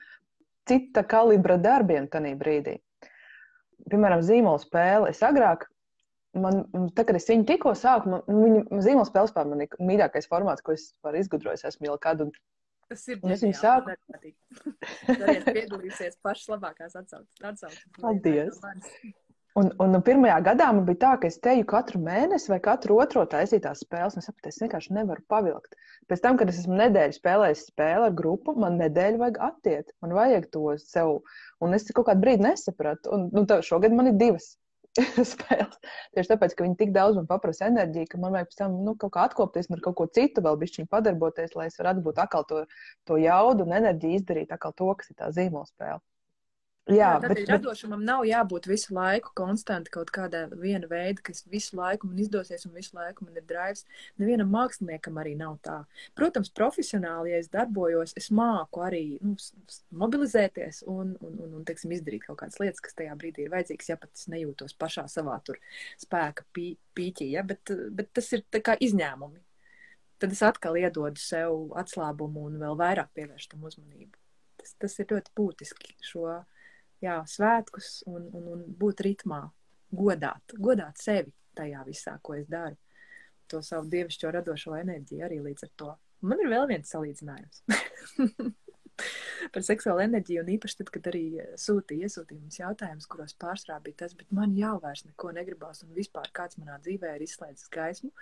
cita kalibra darbiem tajā brīdī. Piemēram, zīmola spēle. Es agrāk, man, tā, kad es viņu tikko sāku, man, viņa zīmola spēle spēle man ir mīļākais formāts, ko es varu izgudrojis esmu jau kādu. Tas ir ģeniāli. Es viņu sāku. Dariet piedalīsies pašas labākās atsauces. Paldies! Un, un pirmajā gadā man bija tā, ka es teju katru mēnesi vai katru otro taisīt tās spēles, es sapratu, es vienkārši nevaru pavilkt. Pēc tam, kad es esmu nedēļu spēlējis spēli ar grupu, man nedēļu vajag attiet, man vajag to sev, un es kaut kādu brīdi nesapratu, un nu, šogad man ir divas spēles. Tieši tāpēc, ka viņi tik daudz man paprasa enerģiju, ka man vajag pēc tam nu, kaut kā atkopties un ar kaut ko citu vēl bišķiņu padarboties, lai es varētu būt atkal to, to jaudu un enerģiju izdarīt atkal to, kas ir tā zīmola spēle. Jā, bet, bet radošumam nav jābūt visu laiku konstanti kaut kādā viena veida, kas visu laiku man izdosies un visu laiku man ir drives. Nevienam māksliniekam arī nav tā. Protams, profesionāli, ja es darbojos, es māku arī nu, mobilizēties un, un, un, un teiksim, izdarīt kaut kādas lietas, kas tajā brīdī ir vajadzīgas, ja pat es nejūtos pašā savā tur spēka pī, pīķī, ja? bet, bet tas ir izņēmumi. Tad es atkal iedodu sev atslābumu un vēl vairāk pievērstu tam uzmanību. Tas, tas ir ļoti būtiski šo jā, svētkus un, un, un būt ritmā, godāt, godāt sevi tajā visā, ko es daru. To savu dievišķo radošo enerģiju arī līdz ar to. Man ir vēl viens salīdzinājums. par seksuālu enerģiju, un īpaši tad, kad arī sūtīja iesūtījumus jautājumus, kuros pārsvarā bija tas, bet man jau vairs neko negribās, un vispār kāds manā dzīvē ir izslēdzis gaismu.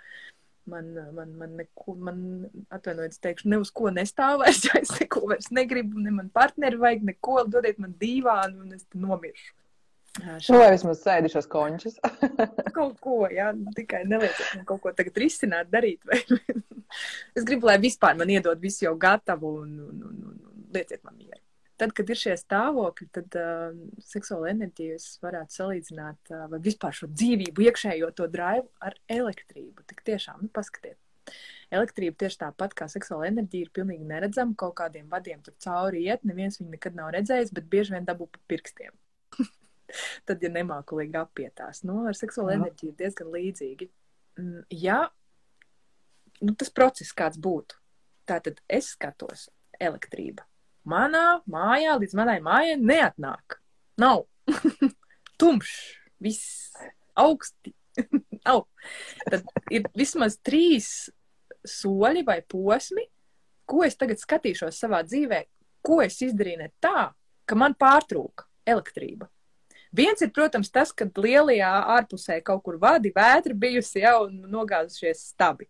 Man, man, man, neko, man atvainojiet, teikšu, ne uz ko nestāv vairs, ja es neko vairs negribu, ne man partneri vajag, neko, dodiet man dīvānu, un es nomiršu. Šo vai vismaz sēdišos končus. kaut ko, jā, tikai nelieciet man kaut ko tagad risināt, darīt. Vai... es gribu, lai vispār man iedod visu jau gatavu un, un, un, un, un lieciet man mieru tad, kad ir šie stāvokļi, tad uh, seksuāla enerģija varētu salīdzināt uh, vai vispār šo dzīvību, iekšējo to drive ar elektrību. Tik tiešām, nu, paskatiet. Elektrība tieši tāpat kā seksuāla enerģija ir pilnīgi neredzama, kaut kādiem vadiem tur cauri iet, neviens viņu nekad nav redzējis, bet bieži vien dabū pa pirkstiem. tad, ja nemākulīgi apietās, nu, ar seksuālo Jā. enerģiju ir diezgan līdzīgi. Mm, ja nu, tas process kāds būtu, tātad es skatos elektrība manā mājā līdz manai mājai neatnāk. Nav tumšs, viss augsti. Nav. Tad ir vismaz trīs soļi vai posmi, ko es tagad skatīšos savā dzīvē, ko es izdarīju ne tā, ka man pārtrūka elektrība. Viens ir, protams, tas, ka lielajā ārpusē kaut kur vadi, vētra bijusi jau un nogāzušies stabi.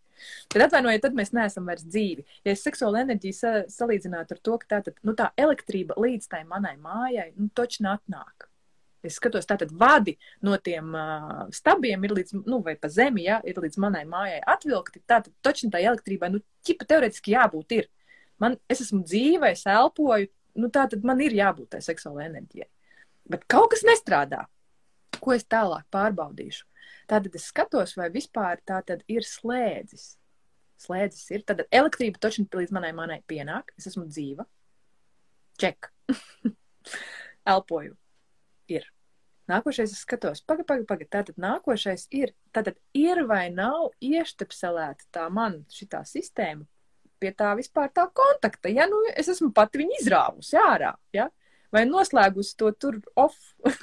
Tad atvainojiet, tad mēs neesam vairs dzīvi. Ja es seksuālu enerģiju sa salīdzinātu ar to, ka tā, tad, nu, tā elektrība līdz tai manai mājai, nu, toči nāk. Es skatos, tātad vadi no tiem uh, stabiem ir līdz, nu, vai pa zemi, ja, ir līdz manai mājai atvilkti. Tātad toči tā elektrībai, nu, ķipa teoretiski jābūt ir. Man, es esmu dzīva, es elpoju, nu, tātad man ir jābūt tai seksuālai enerģijai. Bet kaut kas nestrādā. Ko es tālāk pārbaudīšu? Tātad es skatos, vai vispār tā ir slēdzis. Slēdzis ir. Tad elektrība taču līdz manai manai pienāk. Es esmu dzīva. Ček. Elpoju. Ir. Nākošais es skatos, pagaidi, pagaidi, pagaidi. Tātad nākošais ir, tātad ir vai nav ieštepselēta tā man šitā sistēma pie tā vispār tā kontakta. Ja nu es esmu pati viņu izrāvusi ārā, ja? vai noslēgusi to tur off.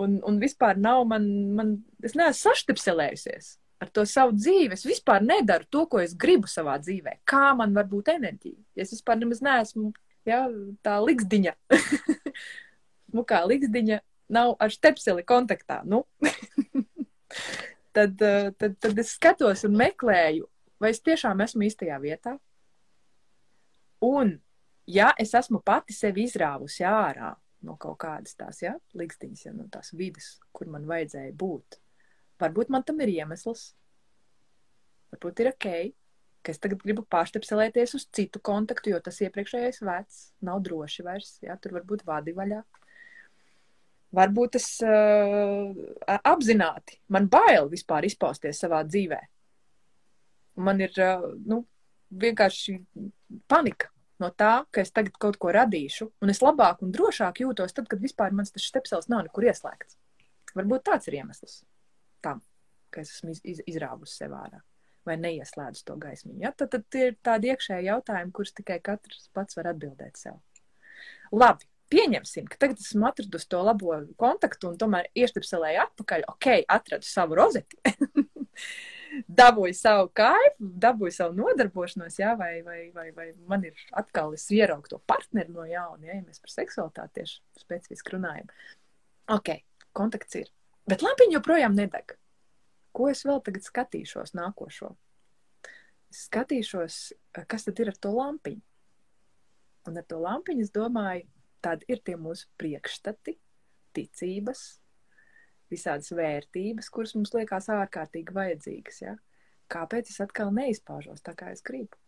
un, un vispār nav man, man es neesmu saštepselējusies ar to savu dzīvi. Es vispār nedaru to, ko es gribu savā dzīvē. Kā man var būt enerģija? Ja es vispār nemaz neesmu ja, tā liksdiņa. Smukā liksdiņa nav ar stepseli kontaktā. Nu? tad, eh, tad, tad es skatos un meklēju, vai es tiešām esmu īstajā vietā. Un, ja es esmu pati sevi izrāvusi ārā no kaut kādas tās ja, likstiņas, ja, no tās vidas, kur man vajadzēja būt, varbūt man tam ir iemesls. Varbūt ir ok, ka es tagad gribu pārstepselēties uz citu kontaktu, jo tas iepriekšējais vecs nav droši vairs. Ja, tur var būt vadi vaļā. Varbūt es uh, apzināti, man bail vispār izpausties savā dzīvē. Man ir uh, nu, vienkārši panika no tā, ka es tagad kaut ko radīšu, un es labāk un drošāk jūtos tad, kad vispār mans tas stepsels nav nekur ieslēgts. Varbūt tāds ir iemesls tam, ka es esmu iz, iz, izrāvusi sev ārā vai neieslēdzu to gaismiņu. Ja? Tad, tad tie ir tādi iekšēji jautājumi, kurus tikai katrs pats var atbildēt sev. Labi, pieņemsim, ka tagad esmu atradusi to labo kontaktu un tomēr ieštipselēju atpakaļ. Ok, atradu savu rozeti. dabūju savu kaifu, dabūju savu nodarbošanos, jā, vai, vai, vai, vai man ir atkal es ieraugu to partneri no jauna, ja, ja mēs par seksualitāti tieši specifiski runājam. Ok, kontakts ir. Bet lampiņa joprojām nedeg. Ko es vēl tagad skatīšos nākošo? Es skatīšos, kas tad ir ar to lampiņu. Un ar to lampiņu es domāju, tad ir tie mūsu priekšstati, ticības, visādas vērtības, kuras mums liekas ārkārtīgi vajadzīgas. Ja? Kāpēc es atkal neizpaužos tā, kā es gribu?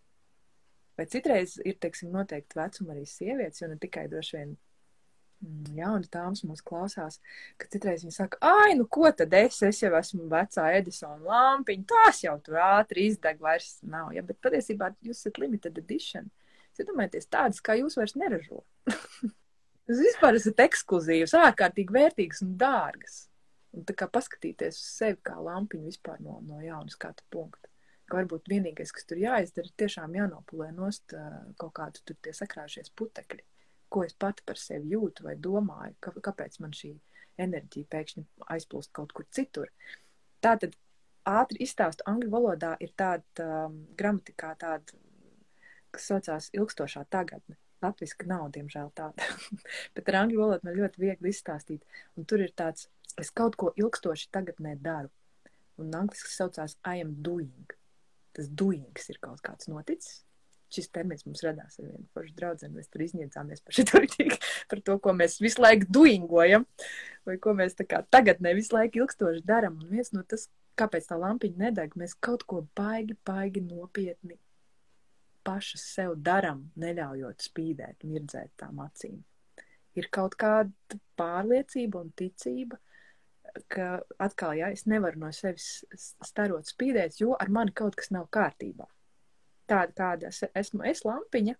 Vai citreiz ir, teiksim, noteikti vecuma arī sievietes, jo ne tikai droši vien mm, jaunas dāmas mūs klausās, ka citreiz viņi saka, ai, nu ko tad es, es jau esmu vecā Edisona lampiņa, tās jau tur ātri izdeg vairs nav, ja, bet patiesībā jūs esat limited edition. Jūs iedomājieties tādas, kā jūs vairs neražo. Tas vispār esat ekskluzīvs, ārkārtīgi vērtīgs un dārgs. Un tā kā paskatīties uz sevi kā lampiņu vispār no, no jauna skatu punkta. Ka varbūt vienīgais, kas tur jāizdara, ir tiešām jānopulē nost kaut kādu tur tie sakrājušies putekļi. Ko es pati par sevi jūtu vai domāju, ka, kāpēc man šī enerģija pēkšņi aizplūst kaut kur citur. Tā tad ātri izstāstu angļu valodā ir tāda um, gramatikā tāda, kas saucās ilgstošā tagadne. Latvijas nav, diemžēl, tāda. Bet ar angļu valodu man ļoti viegli izstāstīt. Un tur ir tāds, es kaut ko ilgstoši tagadnē daru. Un angliski saucās I am doing. Tas doings ir kaut kāds noticis. Šis termins mums radās ar vienu pašu draugu. Mēs tur izniedzāmies par, šituritīk, par to, ko mēs visu laiku doingojam, vai ko mēs tā kā tagadnē visu laiku ilgstoši darām. Un viens no tas, kāpēc tā lampiņa nedeg, mēs kaut ko baigi, baigi nopietni pašas sev darām, neļaujot spīdēt, mirdzēt tām acīm. Ir kaut kāda pārliecība un ticība, ka atkal, ja es nevaru no sevis starot spīdēt, jo ar mani kaut kas nav kārtībā. Tāda, kāda es esmu, es lampiņa,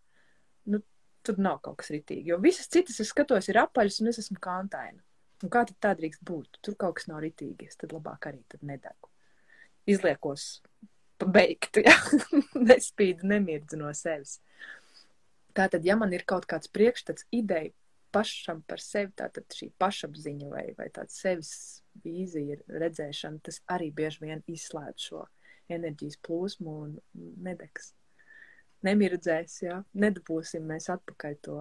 nu, tur nav kaut kas ritīgi. Jo visas citas, es skatos, ir apaļas un es esmu kantaina. Un kā tad tā drīkst būt? Tur kaut kas nav ritīgi, es tad labāk arī tad nedegu. Izliekos pabeigtu, ja nespīdu, nemirdzu no sevis. Tātad, ja man ir kaut kāds priekšstats, ideja pašam par sevi, tātad šī pašapziņa vai, vai tāda sevis vīzija, redzēšana, tas arī bieži vien izslēdz šo enerģijas plūsmu un nedegs. Nemirdzēs, ja nedabūsim mēs atpakaļ to,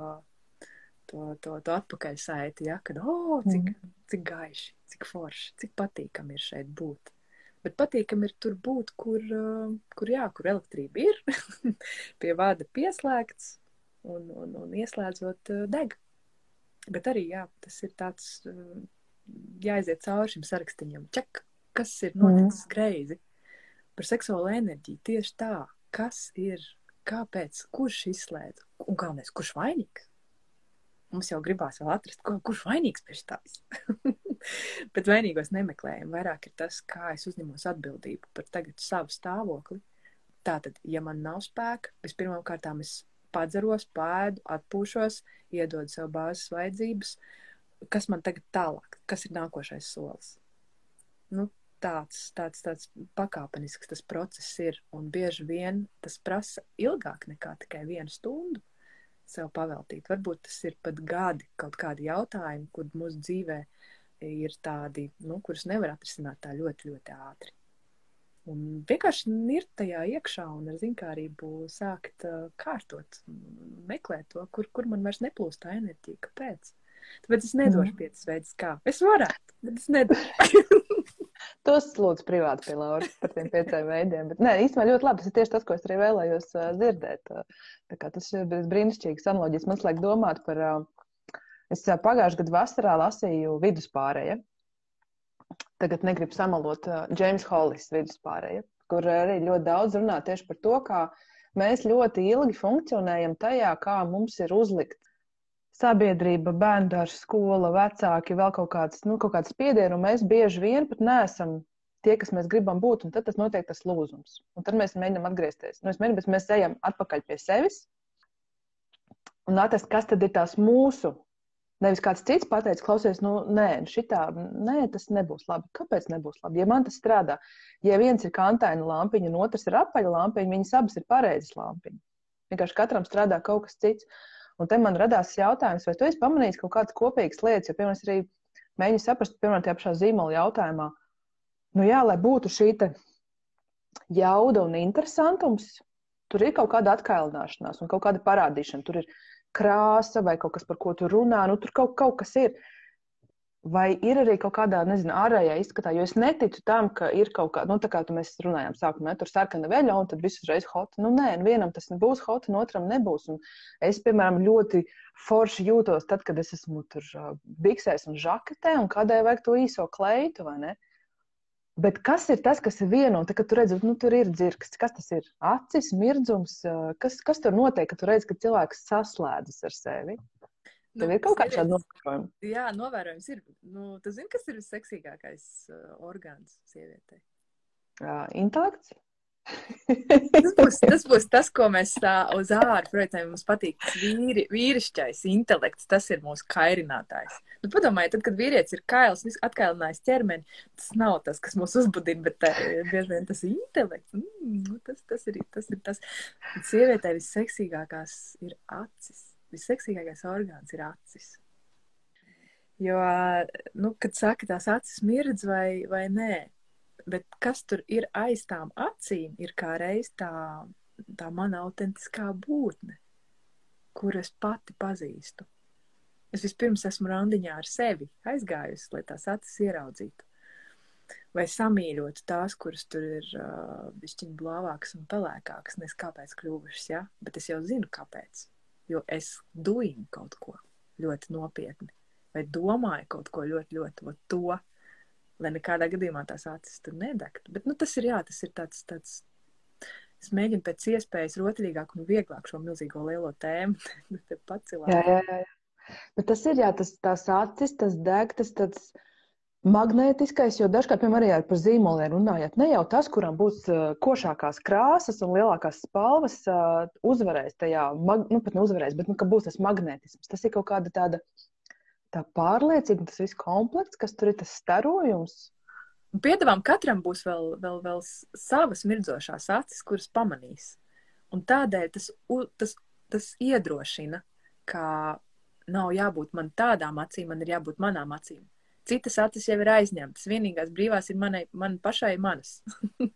to, to, to atpakaļ saiti, ja, kad, o, oh, cik, mm. cik gaiši, cik forši, cik patīkami ir šeit būt. Bet patīkami ir tur būt, kur, kur, jā, kur elektrība ir, pie vada pieslēgts un, un, un ieslēdzot deg. Bet arī, jā, tas ir tāds, uh, jāiziet cauri šim sarakstiņam. Ček, kas ir noticis mm. greizi par seksuālo enerģiju. Tieši tā, kas ir, kāpēc, kurš izslēdz un galvenais, kurš vainīgs. Mums jau gribās vēl atrast, ko, kurš vainīgs pie tās. Bet vainīgos nemeklējam. Vairāk ir tas, kā es uzņemos atbildību par tagad savu stāvokli. Tātad, ja man nav spēka, vispirmām kārtām es padzeros, pēdu, atpūšos, iedodu sev bāzes vajadzības. Kas man tagad tālāk? Kas ir nākošais solis? Nu, tāds, tāds, tāds pakāpenisks tas process ir, un bieži vien tas prasa ilgāk nekā tikai vienu stundu sev paveltīt. Varbūt tas ir pat gadi, kaut kādi jautājumi, kur mūsu dzīvē ir tādi, nu, kurus nevar atrisināt tā ļoti, ļoti ātri. Un vienkārši ir tajā iekšā un ar zinkārību sākt uh, kārtot, meklēt to, kur, kur man vairs neplūst tā enerģija, kāpēc. Tāpēc es nedošu mm. piecas veidus, kā. Es varētu, bet es nedošu. Tos lūdzu privāti pie Lauras par tiem pieciem veidiem. Bet, nē, īstenībā ļoti labi. Tas ir tieši tas, ko es arī vēlējos uh, dzirdēt. Tas ir brīnišķīgs analoģijas. Man liek domāt par. Uh, es uh, pagājušajā gadā vasarā lasīju viduspārēju. Tagad negribu samalot Džeims Hollis viduspārēju, kur arī ļoti daudz runā tieši par to, kā mēs ļoti ilgi funkcionējam tajā, kā mums ir uzlikt sabiedrība, bērndārs, skola, vecāki, vēl kaut kāds, nu, kaut kāds spiediens, un mēs bieži vien pat neesam tie, kas mēs gribam būt, un tad tas notiek tas lūzums. Un tad mēs mēģinām atgriezties. Nu, mēģinām, mēs ejam atpakaļ pie sevis un atrast, kas tad ir tās mūsu. Nevis kāds cits pateicis, klausies, nu, nē, šitā, nē, tas nebūs labi. Kāpēc nebūs labi? Ja man tas strādā, ja viens ir kantaina lampiņa, un otrs ir apaļa lampiņa, viņas abas ir pareizas lampiņas. Vienkārši katram strādā kaut kas cits. Un te man radās jautājums, vai tu esi pamanījis kaut kādas kopīgas lietas, jo, piemēram, es arī mēģinu saprast, piemēram, tajā pašā zīmola jautājumā, nu jā, lai būtu šī jauda un interesantums, tur ir kaut kāda atkailināšanās un kaut kāda parādīšana. Tur ir krāsa vai kaut kas, par ko tu runā, nu tur kaut, kaut kas ir. Vai ir arī kaut kādā, nezinu, ārējā izskatā, jo es neticu tam, ka ir kaut kāda, nu, tā kā mēs runājām sākumā, tur sarkana veļa un tad viss uzreiz hot. Nu, nē, vienam tas nebūs hot, un otram nebūs. Un es, piemēram, ļoti forši jūtos tad, kad es esmu tur biksēs un žaketē, un kādai vajag to īso kleitu, vai ne? Bet kas ir tas, kas ir vieno, tad, kad tu redzi, nu, tur ir dzirksts, kas tas ir? Acis, mirdzums, kas, kas tur notiek, kad tu redzi, ka cilvēks saslēdzas ar sevi? Tev nu, ir kaut kāda novērojuma. Jā, novērojums ir. Nu, tu zini, kas ir visseksīgākais uh, orgāns sievietei? Uh, intelekts. Tas, būs, tas būs tas, ko mēs uz ārā projicējam. Mums patīk vīri, vīrišķais intelekts, tas ir mūsu kairinātājs. Nu, padomājiet, tad, kad vīrietis ir kails, atkailinājis ķermeni, tas nav tas, kas mūs uzbudina, bet bieži vien tas ir intelekts. Mm, nu, tas, tas, ir, tas ir tas. Un sievietē visseksīgākās ir acis visseksīgākais orgāns ir acis. Jo, nu, kad saka, tās acis mirdz vai, vai nē, bet kas tur ir aiz tām acīm, ir kā reiz tā, tā mana autentiskā būtne, kur es pati pazīstu. Es vispirms esmu randiņā ar sevi aizgājusi, lai tās acis ieraudzītu. Vai samīļot tās, kuras tur ir uh, višķiņi blāvākas un pelēkākas, nes kāpēc kļuvušas, ja? Bet es jau zinu, kāpēc jo es doju kaut ko ļoti nopietni, vai domāju kaut ko ļoti, ļoti to, lai nekādā gadījumā tās acis tur nedegtu. Bet nu, tas ir, jā, tas ir tāds, tāds es mēģinu pēc iespējas rotaļīgāk un vieglāk šo milzīgo lielo tēmu pacelāt. Jā, jā, jā. Bet tas ir, jā, tas, tās acis, tas deg, tas tāds. Magnētiskais, jo dažkārt, piemēram, arī par zīmoliem runājot, ne jau tas, kuram būs košākās krāsas un lielākās spalvas, uzvarēs tajā, mag, nu, pat neuzvarēs, bet, nu, ka būs tas magnētisms. Tas ir kaut kāda tāda tā pārliecība, tas viss komplekts, kas tur ir tas starojums. Piedāvām katram būs vēl, vēl, vēl savas mirdzošās acis, kuras pamanīs. Un tādēļ tas, tas, tas iedrošina, ka nav jābūt man tādām acīm, man ir jābūt manām acīm. Citas acis jau ir aizņemtas. Vienīgās brīvās ir manai, man pašai manas.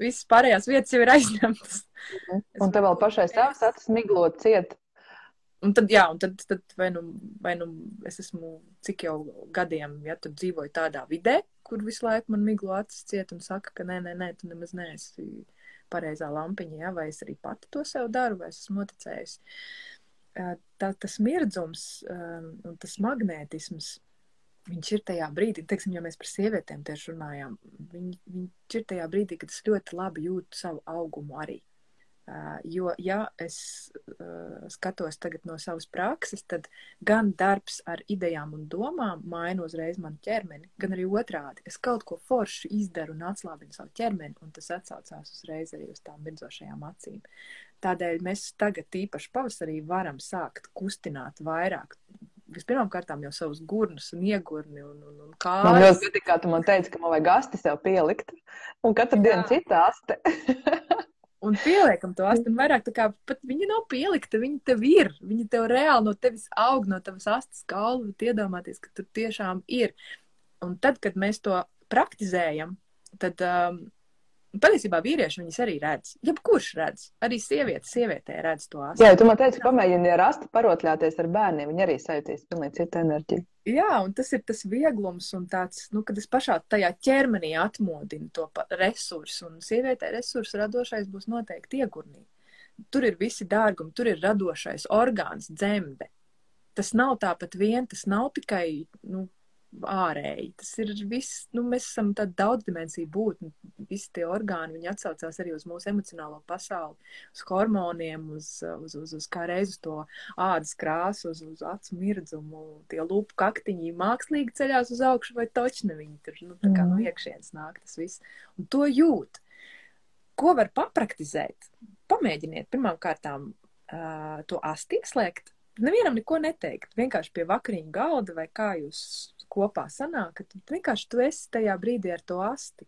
Visas pārējās vietas jau ir aizņemtas. Un tev vēl pašai savas acis miglot ciet. Un tad, jā, un tad, tad vai, nu, vai nu es esmu cik jau gadiem, ja tur dzīvoju tādā vidē, kur visu laiku man miglo acis ciet un saka, ka nē, nē, nē, tu nemaz neesi pareizā lampiņa, ja, vai es arī pati to sev daru, vai es esmu noticējusi. Tā, tas mirdzums un tas magnētisms viņš ir tajā brīdī, teiksim, ja mēs par sievietēm tieši runājām, viņ, viņš ir tajā brīdī, kad es ļoti labi jūtu savu augumu arī. Jo, ja es skatos tagad no savas prakses, tad gan darbs ar idejām un domām maina uzreiz manu ķermeni, gan arī otrādi. Es kaut ko foršu izdaru un atslābinu savu ķermeni, un tas atsaucās uzreiz arī uz tām mirdzošajām acīm. Tādēļ mēs tagad, īpaši pavasarī, varam sākt kustināt vairāk vispirmām kārtām jau savus gurnus un iegurni un, un, un kājas. Man ļoti patīk, kā tu man teici, ka man vajag asti sev pielikt. Un katru Jā. dienu cita aste. un pieliekam to astu. Vairāk tā kā pat viņa nav pielikta, viņa tev ir. Viņa tev reāli no tevis aug, no tavas astes galva. Iedomāties, ka tur tiešām ir. Un tad, kad mēs to praktizējam, tad um, Patiesībā vīrieši viņas arī redz. Jebkurš redz, arī sieviete, sievietē redz to astu. Jā, tu man teici, pamēģini ar astu parotļāties ar bērniem, viņi arī sajūtīs pilnīgi citu enerģiju. Jā, un tas ir tas vieglums un tāds, nu, kad es pašā tajā ķermenī atmodinu to resursu, un sievietē resursu radošais būs noteikti iegurnī. Tur ir visi dārgumi, tur ir radošais orgāns, dzemde. Tas nav tāpat vien, tas nav tikai, nu, ārēji. Tas ir viss, nu, mēs esam tāda daudzdimensija būtne. Visi tie orgāni, viņi atsaucās arī uz mūsu emocionālo pasauli, uz hormoniem, uz, uz, uz, uz kā reiz uz to ādas krāsu, uz, uz acu mirdzumu, tie lūpu kaktiņi mākslīgi ceļās uz augšu vai točne viņi tur, nu, tā kā no mhm. iekšienes nāk tas viss. Un to jūt. Ko var papraktizēt? Pamēģiniet pirmām kārtām uh, to asti ieslēgt, nevienam neko neteikt. Vienkārši pie vakariņu galda vai kā jūs kopā sanāk, ka vienkārši tu esi tajā brīdī ar to asti.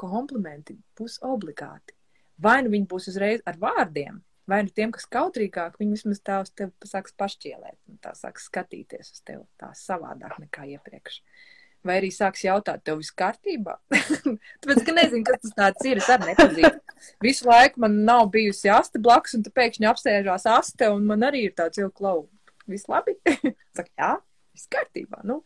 Komplimenti būs obligāti. Vai nu viņi būs uzreiz ar vārdiem, vai nu tiem, kas kautrīgāk, viņi vismaz tā uz tevi sāks pašķielēt, un tā sāks skatīties uz tevi tā savādāk nekā iepriekš. Vai arī sāks jautāt, tev viss kārtībā? Tāpēc, ka nezinu, kas tas tāds ir, es arī nepazīstu. Visu laiku man nav bijusi aste blakus, un tu pēkšņi apsēžās aste, un man arī ir tāds jau klau. Viss labi? Saka, jā, viss kārtībā. Nu,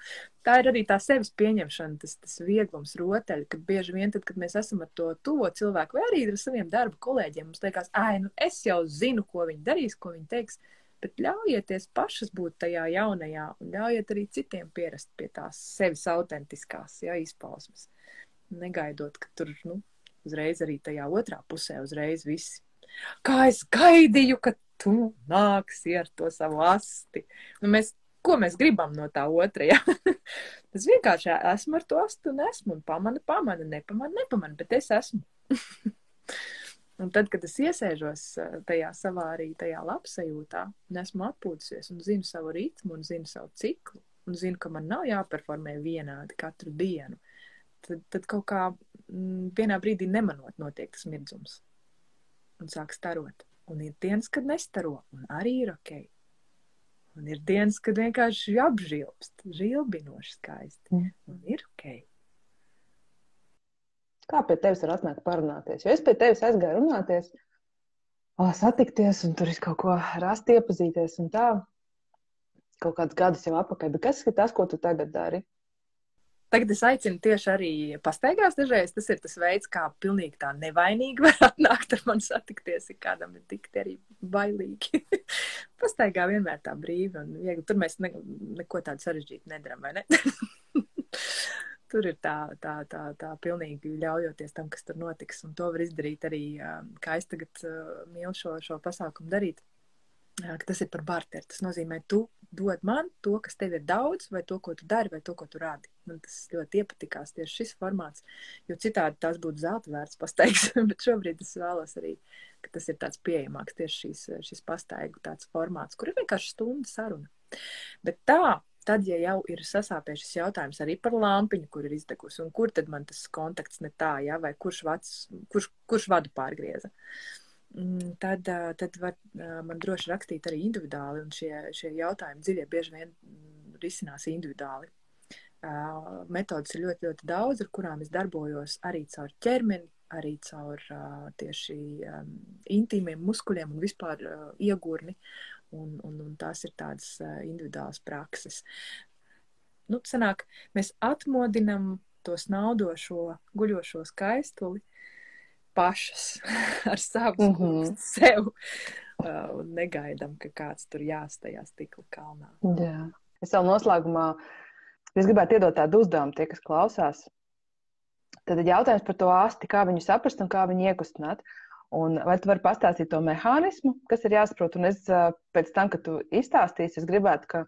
tā ir arī tā sevis pieņemšana, tas, tas vieglums, rotaļi, ka bieži vien, tad, kad mēs esam ar to tuvo cilvēku, vai arī ar saviem darba kolēģiem, mums liekas, ah, nu es jau zinu, ko viņi darīs, ko viņi teiks. Bet ļaujieties pašas būt tajā jaunajā, un ļaujiet arī citiem pierast pie tās sevis autentiskās ja, izpausmes. Negaidot, ka tur nu, uzreiz arī tajā otrā pusē uzreiz viss. Kā es gaidīju, ka tu nāksi ar to savu asti. Nu, mēs ko mēs gribam no tā otra. Ja? es vienkārši esmu ar to astu un esmu, un pamana, pamana, nepamana, nepamana, bet es esmu. un tad, kad es iesēžos eh, tajā savā arī tajā labsajūtā, un esmu atpūtusies, un zinu savu ritmu, un zinu savu ciklu, un zinu, ka man nav jāperformē vienādi katru dienu, tad, tad kaut kā m, mm, vienā brīdī nemanot notiek tas mirdzums, un sāk starot. Un ir dienas, kad nestaro, un arī ir ok. Un ir dienas, kad vienkārši apžilbst, žilbinoši skaisti. Mm. Un ir ok. Kā pie tevis var atnākt parunāties? Jo es pie tevis aizgāju runāties, satikties un tur kaut ko rast, iepazīties un tā. Kaut kādus gadus jau atpakaļ. Bet kas ir tas, ko tu tagad dari? Tagad es aicinu tieši arī pastaigās dažreiz. Tas ir tas veids, kā pilnīgi tā nevainīgi var atnākt ar mani satikties, ja kādam ir tik arī bailīgi. Pastaigā vienmēr tā brīvi un viegli. Tur mēs ne, neko tādu sarežģītu nedaram, vai ne? tur ir tā, tā, tā, tā pilnīgi ļaujoties tam, kas tur notiks. Un to var izdarīt arī, kā es tagad mīlu šo, šo pasākumu darīt ka tas ir par barteru. Tas nozīmē, tu dod man to, kas tev ir daudz, vai to, ko tu dari, vai to, ko tu rādi. Man tas ļoti iepatikās tieši šis formāts, jo citādi tās būtu zelta vērts pastaigas, bet šobrīd es vēlos arī, ka tas ir tāds pieejamāks tieši šīs, šis pastaigu formāts, kur ir vienkārši stunda saruna. Bet tā, tad, ja jau ir sasāpējis šis jautājums arī par lampiņu, kur ir izdegusi, un kur tad man tas kontakts ne tā, ja, vai kurš, vads, kurš, kurš vadu pārgrieza. Mm, tad, tad var man droši rakstīt arī individuāli, un šie, šie jautājumi dziļie bieži vien mm, risinās individuāli. Metodas ir ļoti, ļoti daudz, ar kurām es darbojos arī caur ķermeni, arī caur tieši intīmiem muskuļiem un vispār iegurni, un, un, un tās ir tādas individuālas prakses. Nu, sanāk, mēs atmodinam to snaudošo, guļošo skaistuli, pašas ar savu mm -hmm. sev uh, un negaidām, ka kāds tur jāstajā stikla kalnā. Jā. Es vēl noslēgumā es gribētu iedot tādu uzdevumu tie, kas klausās. Tad jautājums par to asti, kā viņu saprast un kā viņu iekustināt. Un vai tu vari pastāstīt to mehānismu, kas ir jāsaprot? Un es pēc tam, kad tu izstāstīsi, es gribētu, ka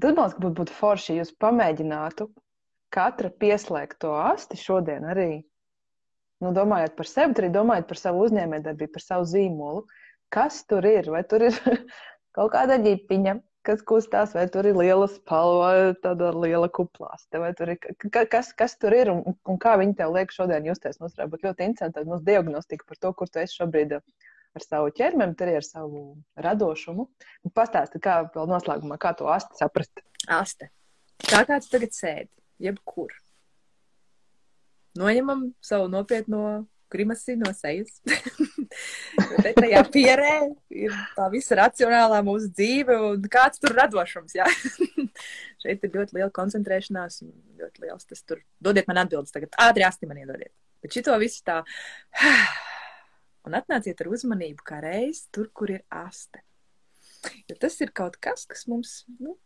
tas man liekas, ka būtu forši, ja jūs pamēģinātu katra pieslēgt to asti šodien arī. Nu, domājot par sevi, arī domājot par savu uzņēmējdarbību, par savu zīmolu. Kas tur ir? Vai tur ir kaut kāda ģipiņa, kas kustās, vai tur ir liela spalva, tāda liela kuplāste, vai tur ir, kas, kas tur ir un, un kā viņi tev liek šodien justies. Varētu būt ļoti interesanti tāda mūsu diagnostika par to, kur tu esi šobrīd ar savu ķermeni, arī ar savu radošumu. Pastāsti, kā vēl noslēgumā, kā to asti saprast. Aste. Tā kā tu tagad sēdi, jebkur. Noņemam savu nopietno grimasi no sejas. Te tajā pierē ir tā visa racionālā mūsu dzīve un kāds tur radošums. Šeit ir ļoti liela koncentrēšanās un ļoti liels tas tur. Dodiet man atbildes tagad, ātri asti man iedodiet. Bet šito visu tā. Un atnāciet ar uzmanību kā reiz tur, kur ir aste. Jo tas ir kaut kas, kas mums nu,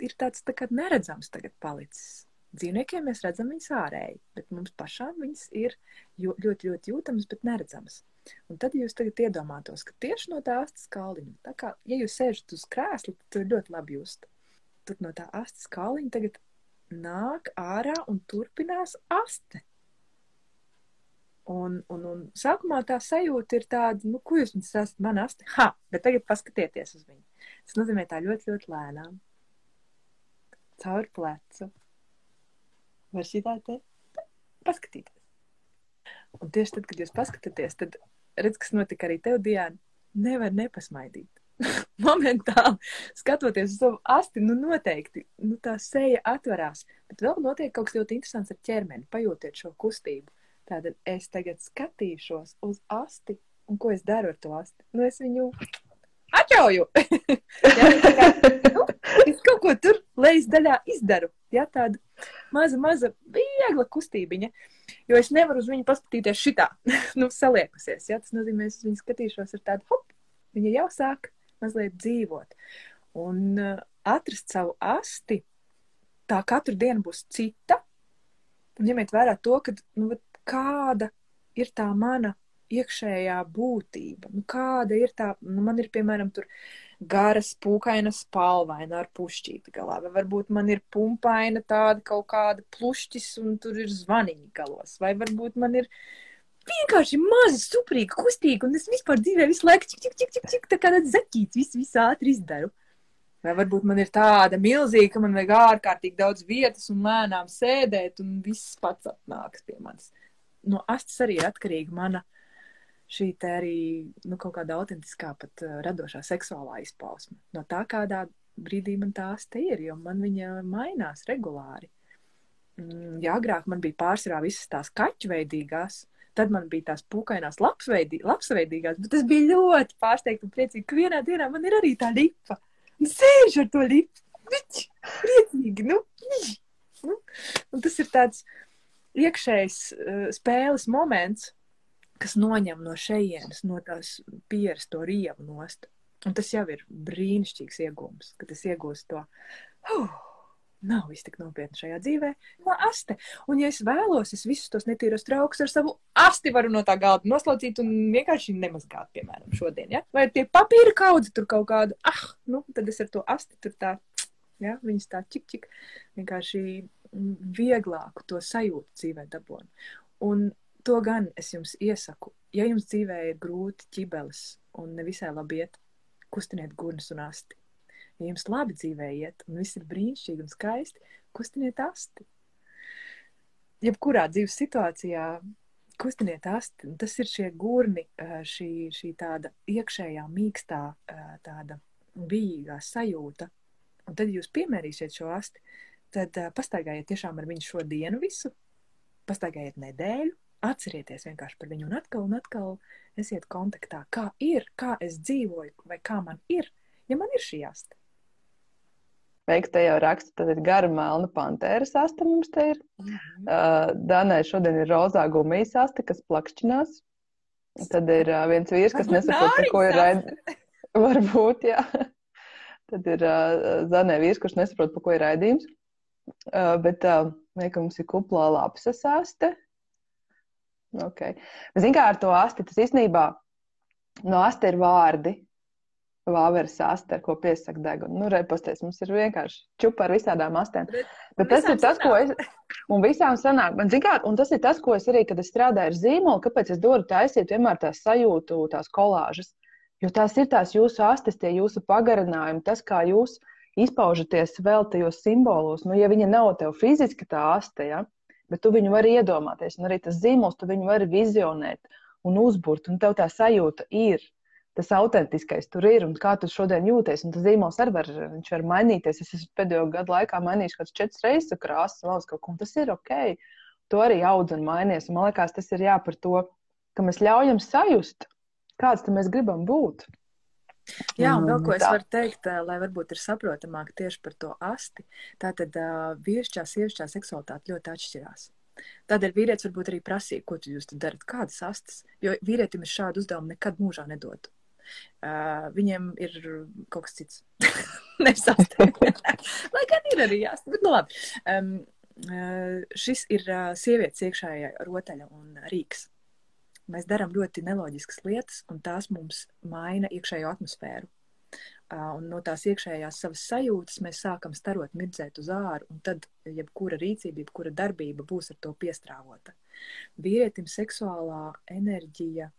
ir tāds tā kā neredzams tagad palicis dzīvniekiem mēs redzam viņas ārēji, bet mums pašām viņas ir ļoti, ļoti jūtamas, bet neredzamas. Un tad jūs tagad iedomātos, ka tieši no tā astes kāliņa, tā kā, ja jūs sēžat uz krēsla, tad tur ļoti labi just. Tur no tā astes kāliņa tagad nāk ārā un turpinās aste. Un, un, un sākumā tā sajūta ir tāda, nu, ko jūs esat man asti? Ha, bet tagad paskatieties uz viņu. Tas nozīmē tā ļoti, ļoti lēnām. Caur plecu var šī tā te paskatīties. Un tieši tad, kad jūs paskatāties, tad redz, kas notika arī tev, Diana, nevar nepasmaidīt. Momentāli skatoties uz savu asti, nu noteikti nu, tā seja atverās. Bet vēl notiek kaut kas ļoti interesants ar ķermeni. Pajūtiet šo kustību. Tātad es tagad skatīšos uz asti, un ko es daru ar to asti? Nu, es viņu atļauju. ja, kā, nu, es kaut ko tur lejas daļā izdaru. Ja, tāda maza, maza, viegla kustībiņa. Jo es nevaru uz viņu paskatīties šitā, nu, saliekusies. Ja? Tas nozīmē, es viņu skatīšos ar tādu, hop, viņa jau sāk mazliet dzīvot. Un uh, atrast savu asti, tā katru dienu būs cita. Un ņemiet vērā to, ka, nu, kāda ir tā mana iekšējā būtība. Nu, kāda ir tā, nu, man ir piemēram tur gara spūkaina spalvaina ar pušķīti galā, vai varbūt man ir pumpaina tāda kaut kāda plušķis un tur ir zvaniņi galos, vai varbūt man ir vienkārši maza, suprīga, kustīga, un es vispār dzīvē visu laiku čik, čik, čik, čik, čik tā kā tāds zaķīts, visu, visu ātri izdaru. Vai varbūt man ir tāda milzīga, ka man vajag ārkārtīgi daudz vietas un lēnām sēdēt, un viss pats atnāks pie manis. No astes arī ir atkarīga mana šī arī nu, kaut kāda autentiskā, pat uh, radošā seksuālā izpausme. No tā, kādā brīdī man tās te ir, jo man viņa mainās regulāri. Mm, ja agrāk man bija pārsvarā visas tās kaķveidīgās, tad man bija tās pukainās lapsveidīgās, bet es biju ļoti pārsteigta un priecīga, ka vienā dienā man ir arī tā lipa. Un sēž ar to lipu. Vič, priecīgi, nu, nu. Un tas ir tāds iekšējs uh, spēles moments, kas noņem no šejienes, no tās pieres to rievu nost. Un tas jau ir brīnišķīgs iegūms, kad es iegūstu to. Uh, Nav viss tik nopietni šajā dzīvē, no aste. Un, ja es vēlos, es visus tos netīros traukus ar savu asti varu no tā galda noslaucīt un vienkārši nemazgāt, piemēram, šodien. Ja? Vai tie papīra kaudzi tur kaut kādu, ah, nu, tad es ar to asti tur tā, ja, viņas tā čik, čik, vienkārši vieglāku to sajūtu dzīvē dabūnu. Un To gan es jums iesaku. Ja jums dzīvē ir grūti ķibeles un nevisai labi iet, kustiniet gurnas un asti. Ja jums labi dzīvē iet un viss ir brīnišķīgi un skaisti, kustiniet asti. Jebkurā dzīves situācijā kustiniet asti. Tas ir šie gurni, šī, šī tāda iekšējā mīkstā, tāda vīgā sajūta. Un tad jūs piemērīsiet šo asti, tad pastaigājiet tiešām ar viņu šo dienu visu, pastaigājiet nedēļu, Atcerieties vienkārši par viņu un atkal un atkal esiet kontaktā. Kā ir, kā es dzīvoju, vai kā man ir, ja man ir šī asta. Veikta jau raksta, tad ir gara melna pantēra asta mums te ir. -hmm. uh, Danai šodien ir rozā gumijas asta, kas plakšķinās. Tad ir uh, viens vīrs, kas nesaprot, par ko ir raidījums. Varbūt, jā. Tad ir uh, Zanē vīrs, kurš nesaprot, par ko ir raidījums. Uh, bet uh, veikums ir kuplā lapsas aste, Okay. Ziniet, kā ar to asti, tas īstenībā no asti ir vārdi. Vāveres aste, ar ko piesaka degunu. Nu, repasties, mums ir vienkārši čupa ar visādām astēm. Bet, Bet tas ir tas, sanāk. ko es. Un visām sanāk. Man, zin, kā, un tas ir tas, ko es arī, kad es strādāju ar zīmolu, kāpēc es dodu taisīt vienmēr tās sajūtu, tās kolāžas. Jo tās ir tās jūsu astes, tie jūsu pagarinājumi, tas, kā jūs izpaužaties vēl tajos simbolos. Nu, ja viņa nav tev fiziski tā aste, ja, bet tu viņu vari iedomāties, un arī tas zīmols, tu viņu vari vizionēt un uzburt, un tev tā sajūta ir tas autentiskais tur ir un kā tu šodien jūties. Un tas zīmols arī var, var mainīties. Es esmu pēdējo gadu laikā mainījis kaut kādas četras reizes krāsas, vēl kaut ko, tas ir ok. To arī audz un mainies. Un man liekas, tas ir jā par to, ka mēs ļaujam sajust, kāds tam mēs gribam būt. Jā, un vēl ko es varu teikt, lai varbūt ir saprotamāk tieši par to asti. Tātad vīrišķā, sievišķā seksualitāte ļoti atšķirās. Tādēļ vīrietis varbūt arī prasīja, ko jūs darat, kādas astes, jo vīrietim es šādu uzdevumu nekad mūžā nedotu. Uh, viņiem ir kaut kas cits. Lai gan ir arī jāsaka, bet nu labi. Um, uh, šis ir uh, sievietes iekšējā rotaļa un rīks. Mēs darām ļoti neloģiskas lietas, un tās mums maina iekšējo atmosfēru. Un no tās iekšējās savas sajūtas mēs sākam starot, mirdzēt uz āru, un tad jebkura rīcība, jebkura darbība būs ar to piestrāvota. Vīrietim seksuālā enerģija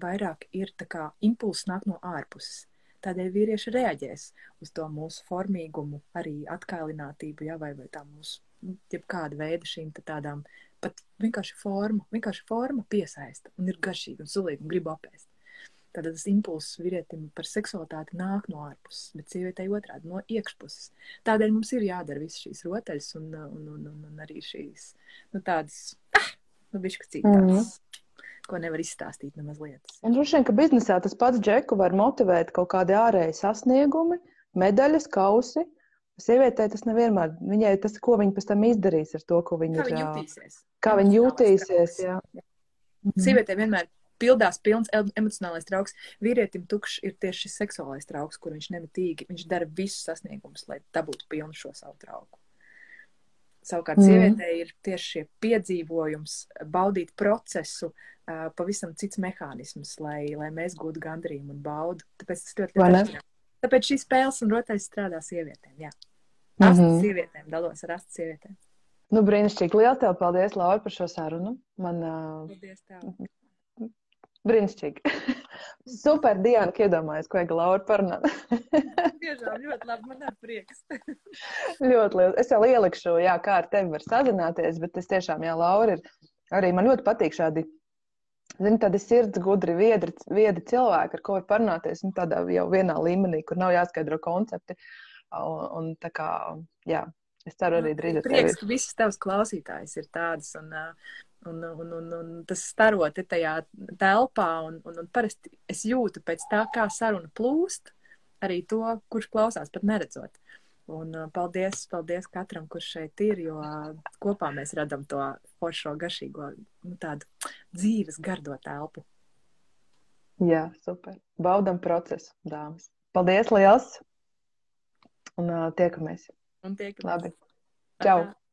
vairāk ir tā kā impulss nāk no ārpuses. Tādēļ vīrieši reaģēs uz to mūsu formīgumu, arī atkailinātību, ja, vai, vai tā mūsu, nu, jebkāda veida šīm tādām, pat vienkārši forma, vienkārši forma piesaista un ir garšīga un sulīga un grib apēst. Tad tas impulss vīrietim par seksualitāti nāk no ārpuses, bet sievietei otrādi no iekšpuses. Tādēļ mums ir jādara visas šīs rotaļas un, un, un, un, un arī šīs nu, tādas, ah, nu, bišķi citādas. Mm -hmm ko nevar izstāstīt nemaz lietas. Un droši vien, ka biznesā tas pats džeku var motivēt kaut kādi ārēji sasniegumi, medaļas, kausi. Sievietē tas nevienmēr, viņai tas, ko viņa pēc tam izdarīs ar to, ko viņa kā ir. Viņa jutīsies. Kā viņa jutīsies, jā. Mhm. Sievietē vienmēr pildās pilns emocionālais trauks. Vīrietim tukšs ir tieši šis seksuālais trauks, kur viņš nemitīgi, viņš dara visus sasniegumus, lai dabūtu pilnu šo savu trauku. Savukārt, mm. sievietei ir tieši šie piedzīvojums, baudīt procesu, pavisam cits mehānisms, lai, lai mēs gūtu gandrību un baudu. Tāpēc tas ļoti ļoti Tāpēc šīs spēles un rotaļas strādā sievietēm. Jā, astes mm -hmm. sievietēm, dalos ar astes sievietēm. Nu, brīnišķīgi. Liels tev paldies, Laura, par šo sarunu. Man, uh... Paldies tev. Brīnišķīgi. Super, Diana, ka iedomājies, ko Ega Laura parunā. Tiešām ļoti labi, man ir prieks. ļoti liels. Es jau ielikšu, jā, kā ar tevi var sazināties, bet es tiešām, jā, Laura ir, arī man ļoti patīk šādi, zini, tādi sirds gudri, viedri, viedi cilvēki, ar ko var parunāties, nu, tādā jau vienā līmenī, kur nav jāskaidro koncepti. Un, un tā kā, jā, es ceru arī drīz. Prieks, ka visas tavas klausītājas ir tādas, un Un, un, un, un tas starot tajā telpā, un, un, un parasti es jūtu pēc tā, kā saruna plūst, arī to, kurš klausās, pat neredzot. Un uh, paldies, paldies katram, kurš šeit ir, jo uh, kopā mēs radām to foršo, garšīgo, nu, tādu dzīves gardo telpu. Jā, super. Baudam procesu, dāmas. Paldies liels! Un uh, tiekamies. Un tiekamies. Labi. Čau! Atā.